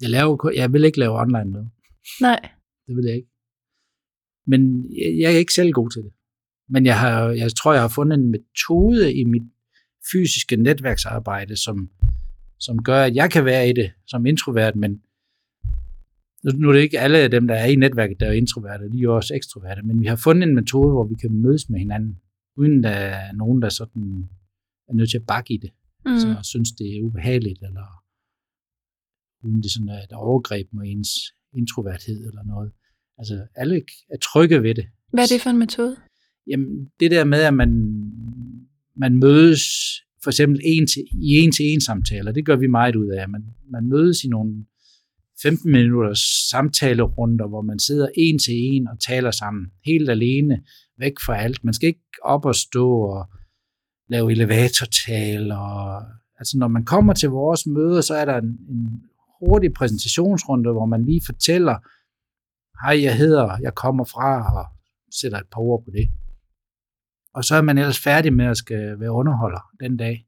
Jeg, laver, jeg vil ikke lave online med. Nej. Det vil jeg ikke. Men jeg, jeg er ikke selv god til det. Men jeg, har, jeg tror, jeg har fundet en metode i mit fysiske netværksarbejde, som, som gør, at jeg kan være i det som introvert, men nu, er det ikke alle af dem, der er i netværket, der er introverte, de er jo også ekstroverte, men vi har fundet en metode, hvor vi kan mødes med hinanden, uden der er nogen, der sådan er nødt til at bakke i det, Mm. så synes, det er ubehageligt, eller uden det sådan er et overgreb mod ens introverthed eller noget. Altså, alle er trygge ved det. Hvad er det for en metode? Jamen, det der med, at man, man mødes for eksempel en til, i en-til-en samtaler, det gør vi meget ud af. Man, man mødes i nogle 15 minutters samtalerunder, hvor man sidder en til en og taler sammen, helt alene, væk fra alt. Man skal ikke op og stå og lave elevatortal. Og, altså, når man kommer til vores møder, så er der en, en hurtig præsentationsrunde, hvor man lige fortæller, hej, jeg hedder, jeg kommer fra, og sætter et par ord på det. og så er man ellers færdig med at skal være underholder den dag,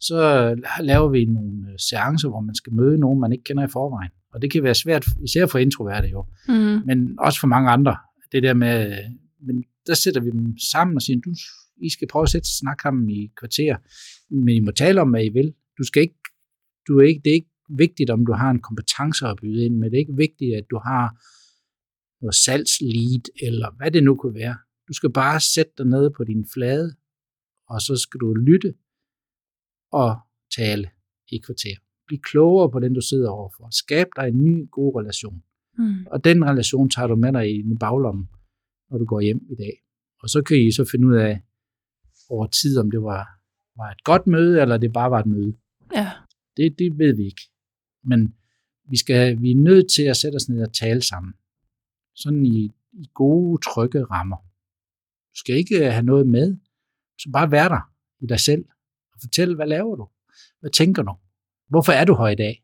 så laver vi nogle øh, seancer, hvor man skal møde nogen, man ikke kender i forvejen. Og det kan være svært, især for introverte jo, Mm. men også for mange andre. Det der med, men der sætter vi dem sammen og siger, du, I skal prøve at sætte snak sammen i kvarter, men I må tale om, hvad I vil. Du skal ikke, du er ikke, det er ikke vigtigt, om du har en kompetence at byde ind, men det er ikke vigtigt, at du har noget salgslead, eller hvad det nu kunne være. Du skal bare sætte dig ned på din flade, og så skal du lytte og tale i kvarter. Bliv klogere på den, du sidder overfor. Skab dig en ny, god relation. Mm. Og den relation tager du med dig i din baglommen, når du går hjem i dag. Og så kan I så finde ud af over tid, om det var, var et godt møde, eller det bare var et møde. Ja. Det, det ved vi ikke. Men vi, skal, vi er nødt til at sætte os ned og tale sammen. Sådan i, i gode, trygge rammer. Du skal ikke have noget med. Du skal bare være der i dig selv. Og fortælle, hvad laver du? Hvad tænker du? Hvorfor er du her i dag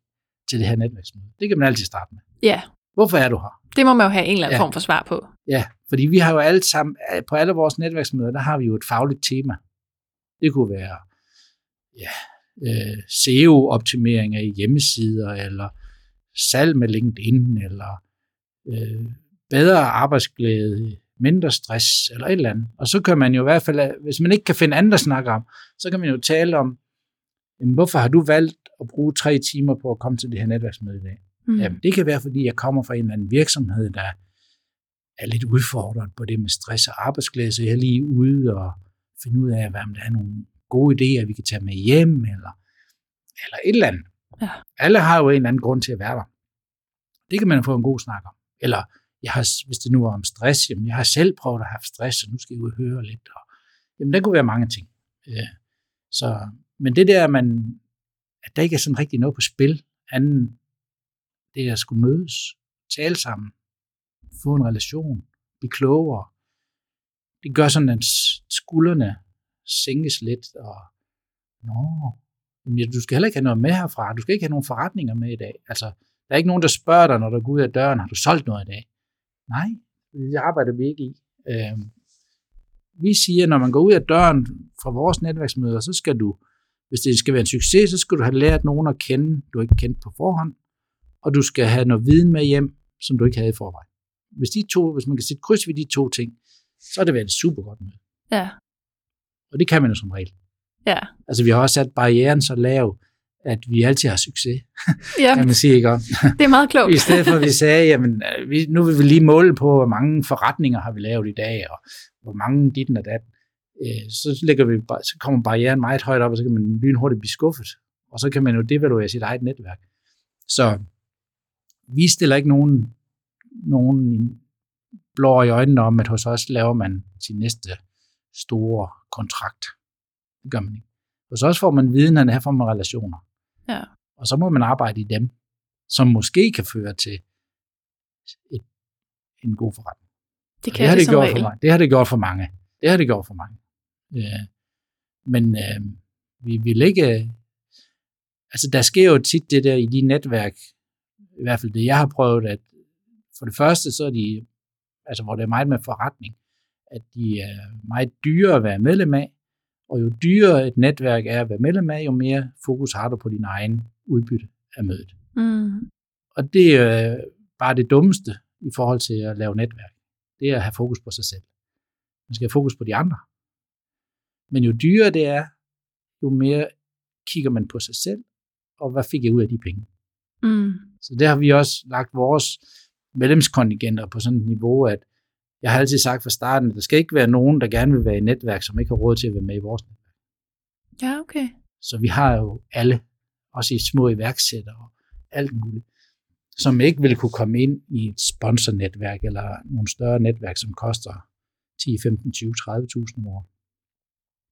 til det her netværksmøde? Det kan man altid starte med. ja, Hvorfor er du her? det må man jo have en eller anden Ja. form for svar på. Ja, fordi vi har jo alle sammen, på alle vores netværksmøder, der har vi jo et fagligt tema. Det kunne være ja, øh, SEO-optimering af hjemmesider, eller salg med LinkedIn, eller øh, bedre arbejdsglæde, mindre stress, eller et eller andet. Og så kan man jo i hvert fald, hvis man ikke kan finde andet at snakke om, så kan man jo tale om, jamen, hvorfor har du valgt at bruge tre timer på at komme til det her netværksmøde i dag? Mm. Jamen, det kan være, fordi jeg kommer fra en eller anden virksomhed, der er lidt udfordret på det med stress og arbejdsglæde, så jeg er lige ude og finde ud af, hvad om der er nogle gode idéer, vi kan tage med hjem, eller, eller et eller andet. Ja. Alle har jo en eller anden grund til at være der. Det kan man få en god snak om. Eller jeg har, hvis det nu var om stress, jamen jeg har selv prøvet at have stress, så nu skal jeg ud og høre lidt. Og, jamen der kunne være mange ting. Ja. Så, men det der, man, at der ikke er sådan rigtig noget på spil, anden det at skulle mødes, tale sammen, få en relation, blive klogere. Det gør sådan, at skuldrene sænkes lidt, og nå, men du skal heller ikke have noget med herfra, du skal ikke have nogen forretninger med i dag. Altså, der er ikke nogen, der spørger dig, når du går ud af døren, har du solgt noget i dag? Nej, det arbejder vi ikke i. Øh, vi siger, når man går ud af døren fra vores netværksmøder, så skal du, hvis det skal være en succes, så skal du have lært nogen at kende, du ikke kendt på forhånd, og du skal have noget viden med hjem, som du ikke havde i forvejen. Hvis, de to, hvis man kan sætte kryds ved de to ting, så er det været et super godt møde. Ja, Og det kan man jo som regel. ja. Altså vi har også sat barrieren så lav, at vi altid har succes, <laughs> ja kan man sige, ikke? Og det er meget klogt. <laughs> I stedet for at vi sagde, jamen øh, vi, nu vil vi lige måle på, hvor mange forretninger har vi lavet i dag, og hvor mange ditten og datten. Øh, så, lægger vi, så kommer barrieren meget højt op, og så kan man lynhurtigt blive skuffet. Og så kan man jo devaluere sit eget netværk. Så vi stiller ikke nogen, nogen blå i øjnene om, at hos os laver man sin næste store kontrakt. Det gør man ikke. Hos os får man viden, og her får man relationer. Ja. Og så må man arbejde i dem, som måske kan føre til et, en god forretning. Det Og kan det har det, det, gjort regel. for mange. det har det gjort for mange. Det har det gjort for mange. Øh, men øh, vi vil ikke... Altså, der sker jo tit det der i de netværk, i hvert fald det, jeg har prøvet, at for det første, så er de, altså hvor det er meget med forretning, at de er meget dyre at være medlem af, og jo dyrere et netværk er at være medlem af, jo mere fokus har du på din egen udbytte af mødet. Mm. Og det er øh, bare det dummeste i forhold til at lave netværk. Det er at have fokus på sig selv. Man skal have fokus på de andre. Men jo dyrere det er, jo mere kigger man på sig selv, og hvad fik jeg ud af de penge. Mm. Så der har vi også lagt vores medlemskontingenter på sådan et niveau, at jeg har altid sagt fra starten, at der skal ikke være nogen, der gerne vil være i netværk, som ikke har råd til at være med i vores netværk. Ja, okay. Så vi har jo alle, også i små iværksættere og alt muligt, som ikke vil kunne komme ind i et sponsornetværk eller nogle større netværk, som koster 10, 15, 20, 30.000 om året.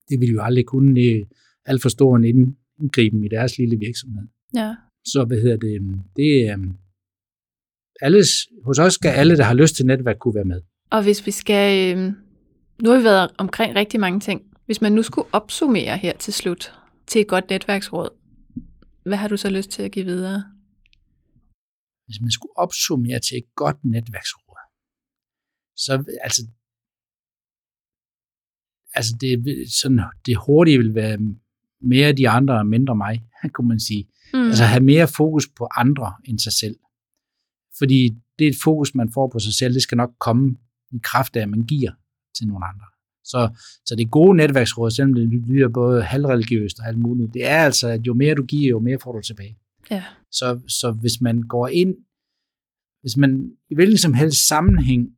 Det vil jo aldrig kunne. Alt for stor en indgriben i deres lille virksomhed. Ja. Så hvad hedder det? det er, alles, hos os skal alle, der har lyst til netværk, kunne være med. Og hvis vi skal... Øh, nu har vi været omkring rigtig mange ting. Hvis man nu skulle opsummere her til slut til et godt netværksråd, hvad har du så lyst til at give videre? hvis man skulle opsummere til et godt netværksråd, så altså, altså det, sådan, det hurtige vil være mere de andre og mindre mig, <laughs> kunne man sige. Mm. Altså have mere fokus på andre end sig selv. Fordi det er et fokus, man får på sig selv, det skal nok komme i kraft af, at man giver til nogle andre. Så, så det gode netværksråd, selvom det lyder både halvreligiøst og alt muligt, det er altså, at jo mere du giver, jo mere får du tilbage. Ja. Så, så hvis man går ind, hvis man i hvilken som helst sammenhæng,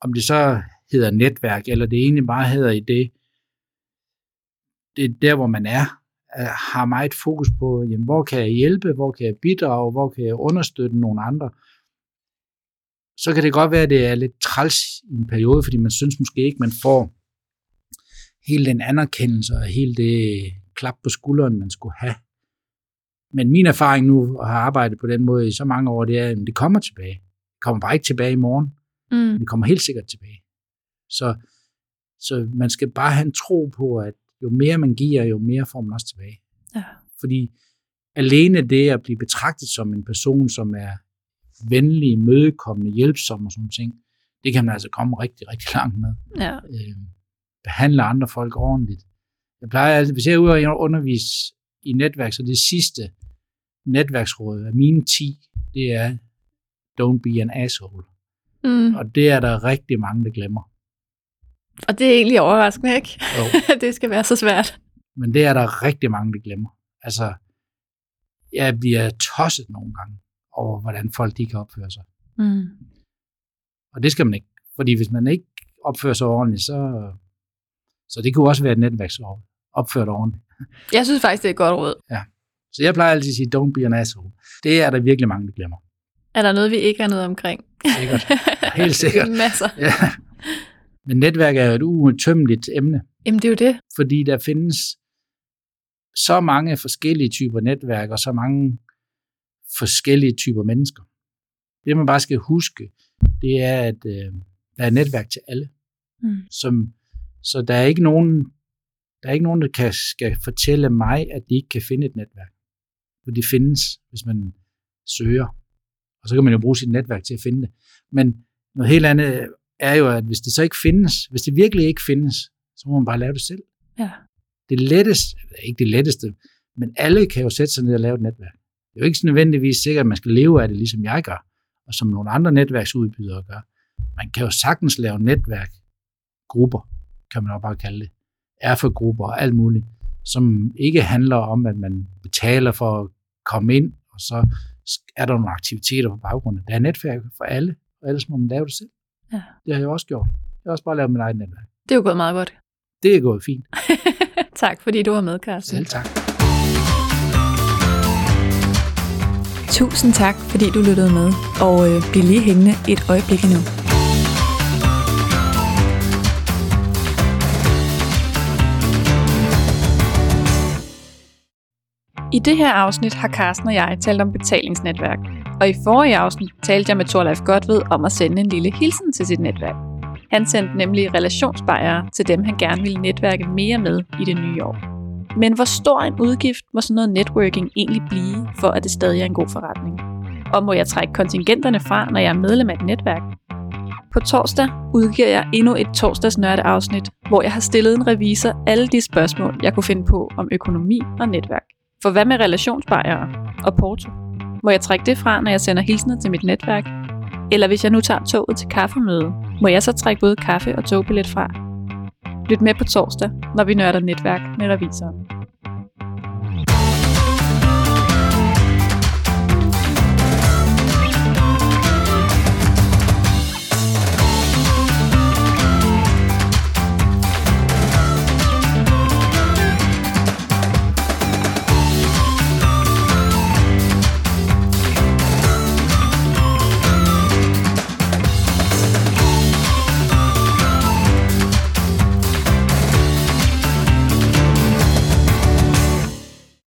om det så hedder netværk, eller det egentlig bare hedder i det, det er der, hvor man er, har meget fokus på, jamen, hvor kan jeg hjælpe, hvor kan jeg bidrage, hvor kan jeg understøtte nogle andre. Så kan det godt være, at det er lidt træls i en periode, fordi man synes måske ikke, man får hele den anerkendelse og hele det klap på skulderen, man skulle have. Men min erfaring nu, at have arbejdet på den måde i så mange år, det er, at det kommer tilbage. Det kommer bare ikke tilbage i morgen. Mm. Det kommer helt sikkert tilbage. Så, så man skal bare have en tro på, at jo mere man giver, jo mere får man også tilbage. Ja. Fordi alene det at blive betragtet som en person, som er venlig, mødekommende, hjælpsom og sådan ting, det kan man altså komme rigtig, rigtig langt med. Ja. Øh, behandle andre folk ordentligt. Jeg plejer altid, hvis jeg er ude og undervise i netværk, så det sidste netværksråd af mine 10, det er don't be an asshole. Mm. Og det er der rigtig mange, der glemmer. Og det er egentlig overraskende, ikke? Jo. <laughs> det skal være så svært. Men det er der rigtig mange, der glemmer. Altså, jeg bliver tosset nogle gange over, hvordan folk de kan opføre sig. Mm. Og det skal man ikke. Fordi hvis man ikke opfører sig ordentligt, så... Så det kunne også være et netværksråd. Opført ordentligt. Jeg synes faktisk, det er et godt råd. Så jeg plejer altid at sige, don't be an asshole. Det er der virkelig mange, der glemmer. Er der noget, vi ikke har noget omkring? Sikkert. Helt sikkert. <laughs> Masser. Ja. Men netværk er jo et uudtømmeligt emne, Jamen, det er jo det. fordi der findes så mange forskellige typer netværk og så mange forskellige typer mennesker. Det man bare skal huske, det er, at øh, der er netværk til alle. Mm. Som, så der er ikke nogen, der er ikke nogen, der kan, skal fortælle mig, at de ikke kan finde et netværk. For de findes, hvis man søger. Og så kan man jo bruge sit netværk til at finde det. Men noget helt andet er jo, at hvis det så ikke findes, hvis det virkelig ikke findes, så må man bare lave det selv. Ja. Det letteste, ikke det letteste, men alle kan jo sætte sig ned og lave et netværk. Det er jo ikke nødvendigvis sikkert, at man skal leve af det, ligesom jeg gør, og som nogle andre netværksudbydere gør. Man kan jo sagtens lave netværk, grupper, kan man også bare kalde det, erfagrupper og alt muligt, som ikke handler om, at man betaler for at komme ind, og så er der nogle aktiviteter på baggrunden. Der er netværk for alle, og ellers må man lave det selv. Ja. Det har jeg også gjort. Jeg har også bare lavet mit eget netværk. Det er jo gået meget godt. Det er gået fint. <laughs> tak, fordi du var med, Carsten. Selv tak. Tusind tak, fordi du lyttede med, og øh, bliv lige hængende et øjeblik endnu. I det her afsnit har Carsten og jeg talt om betalingsnetværk, og i forrige afsnit talte jeg med Torleif Godved om at sende en lille hilsen til sit netværk. Han sendte nemlig relationsbejere til dem, han gerne ville netværke mere med i det nye år. Men hvor stor en udgift må sådan noget networking egentlig blive, for at det stadig er en god forretning? Og må jeg trække kontingenterne fra, når jeg er medlem af et netværk? På torsdag udgiver jeg endnu et torsdagsnørde afsnit, hvor jeg har stillet en revisor alle de spørgsmål, jeg kunne finde på om økonomi og netværk. For hvad med relationsbejere og porto? Må jeg trække det fra, når jeg sender hilsner til mit netværk? Eller hvis jeg nu tager toget til kaffemøde, må jeg så trække både kaffe og togbillet fra? Lyt med på torsdag, når vi nørder netværk med revisoren.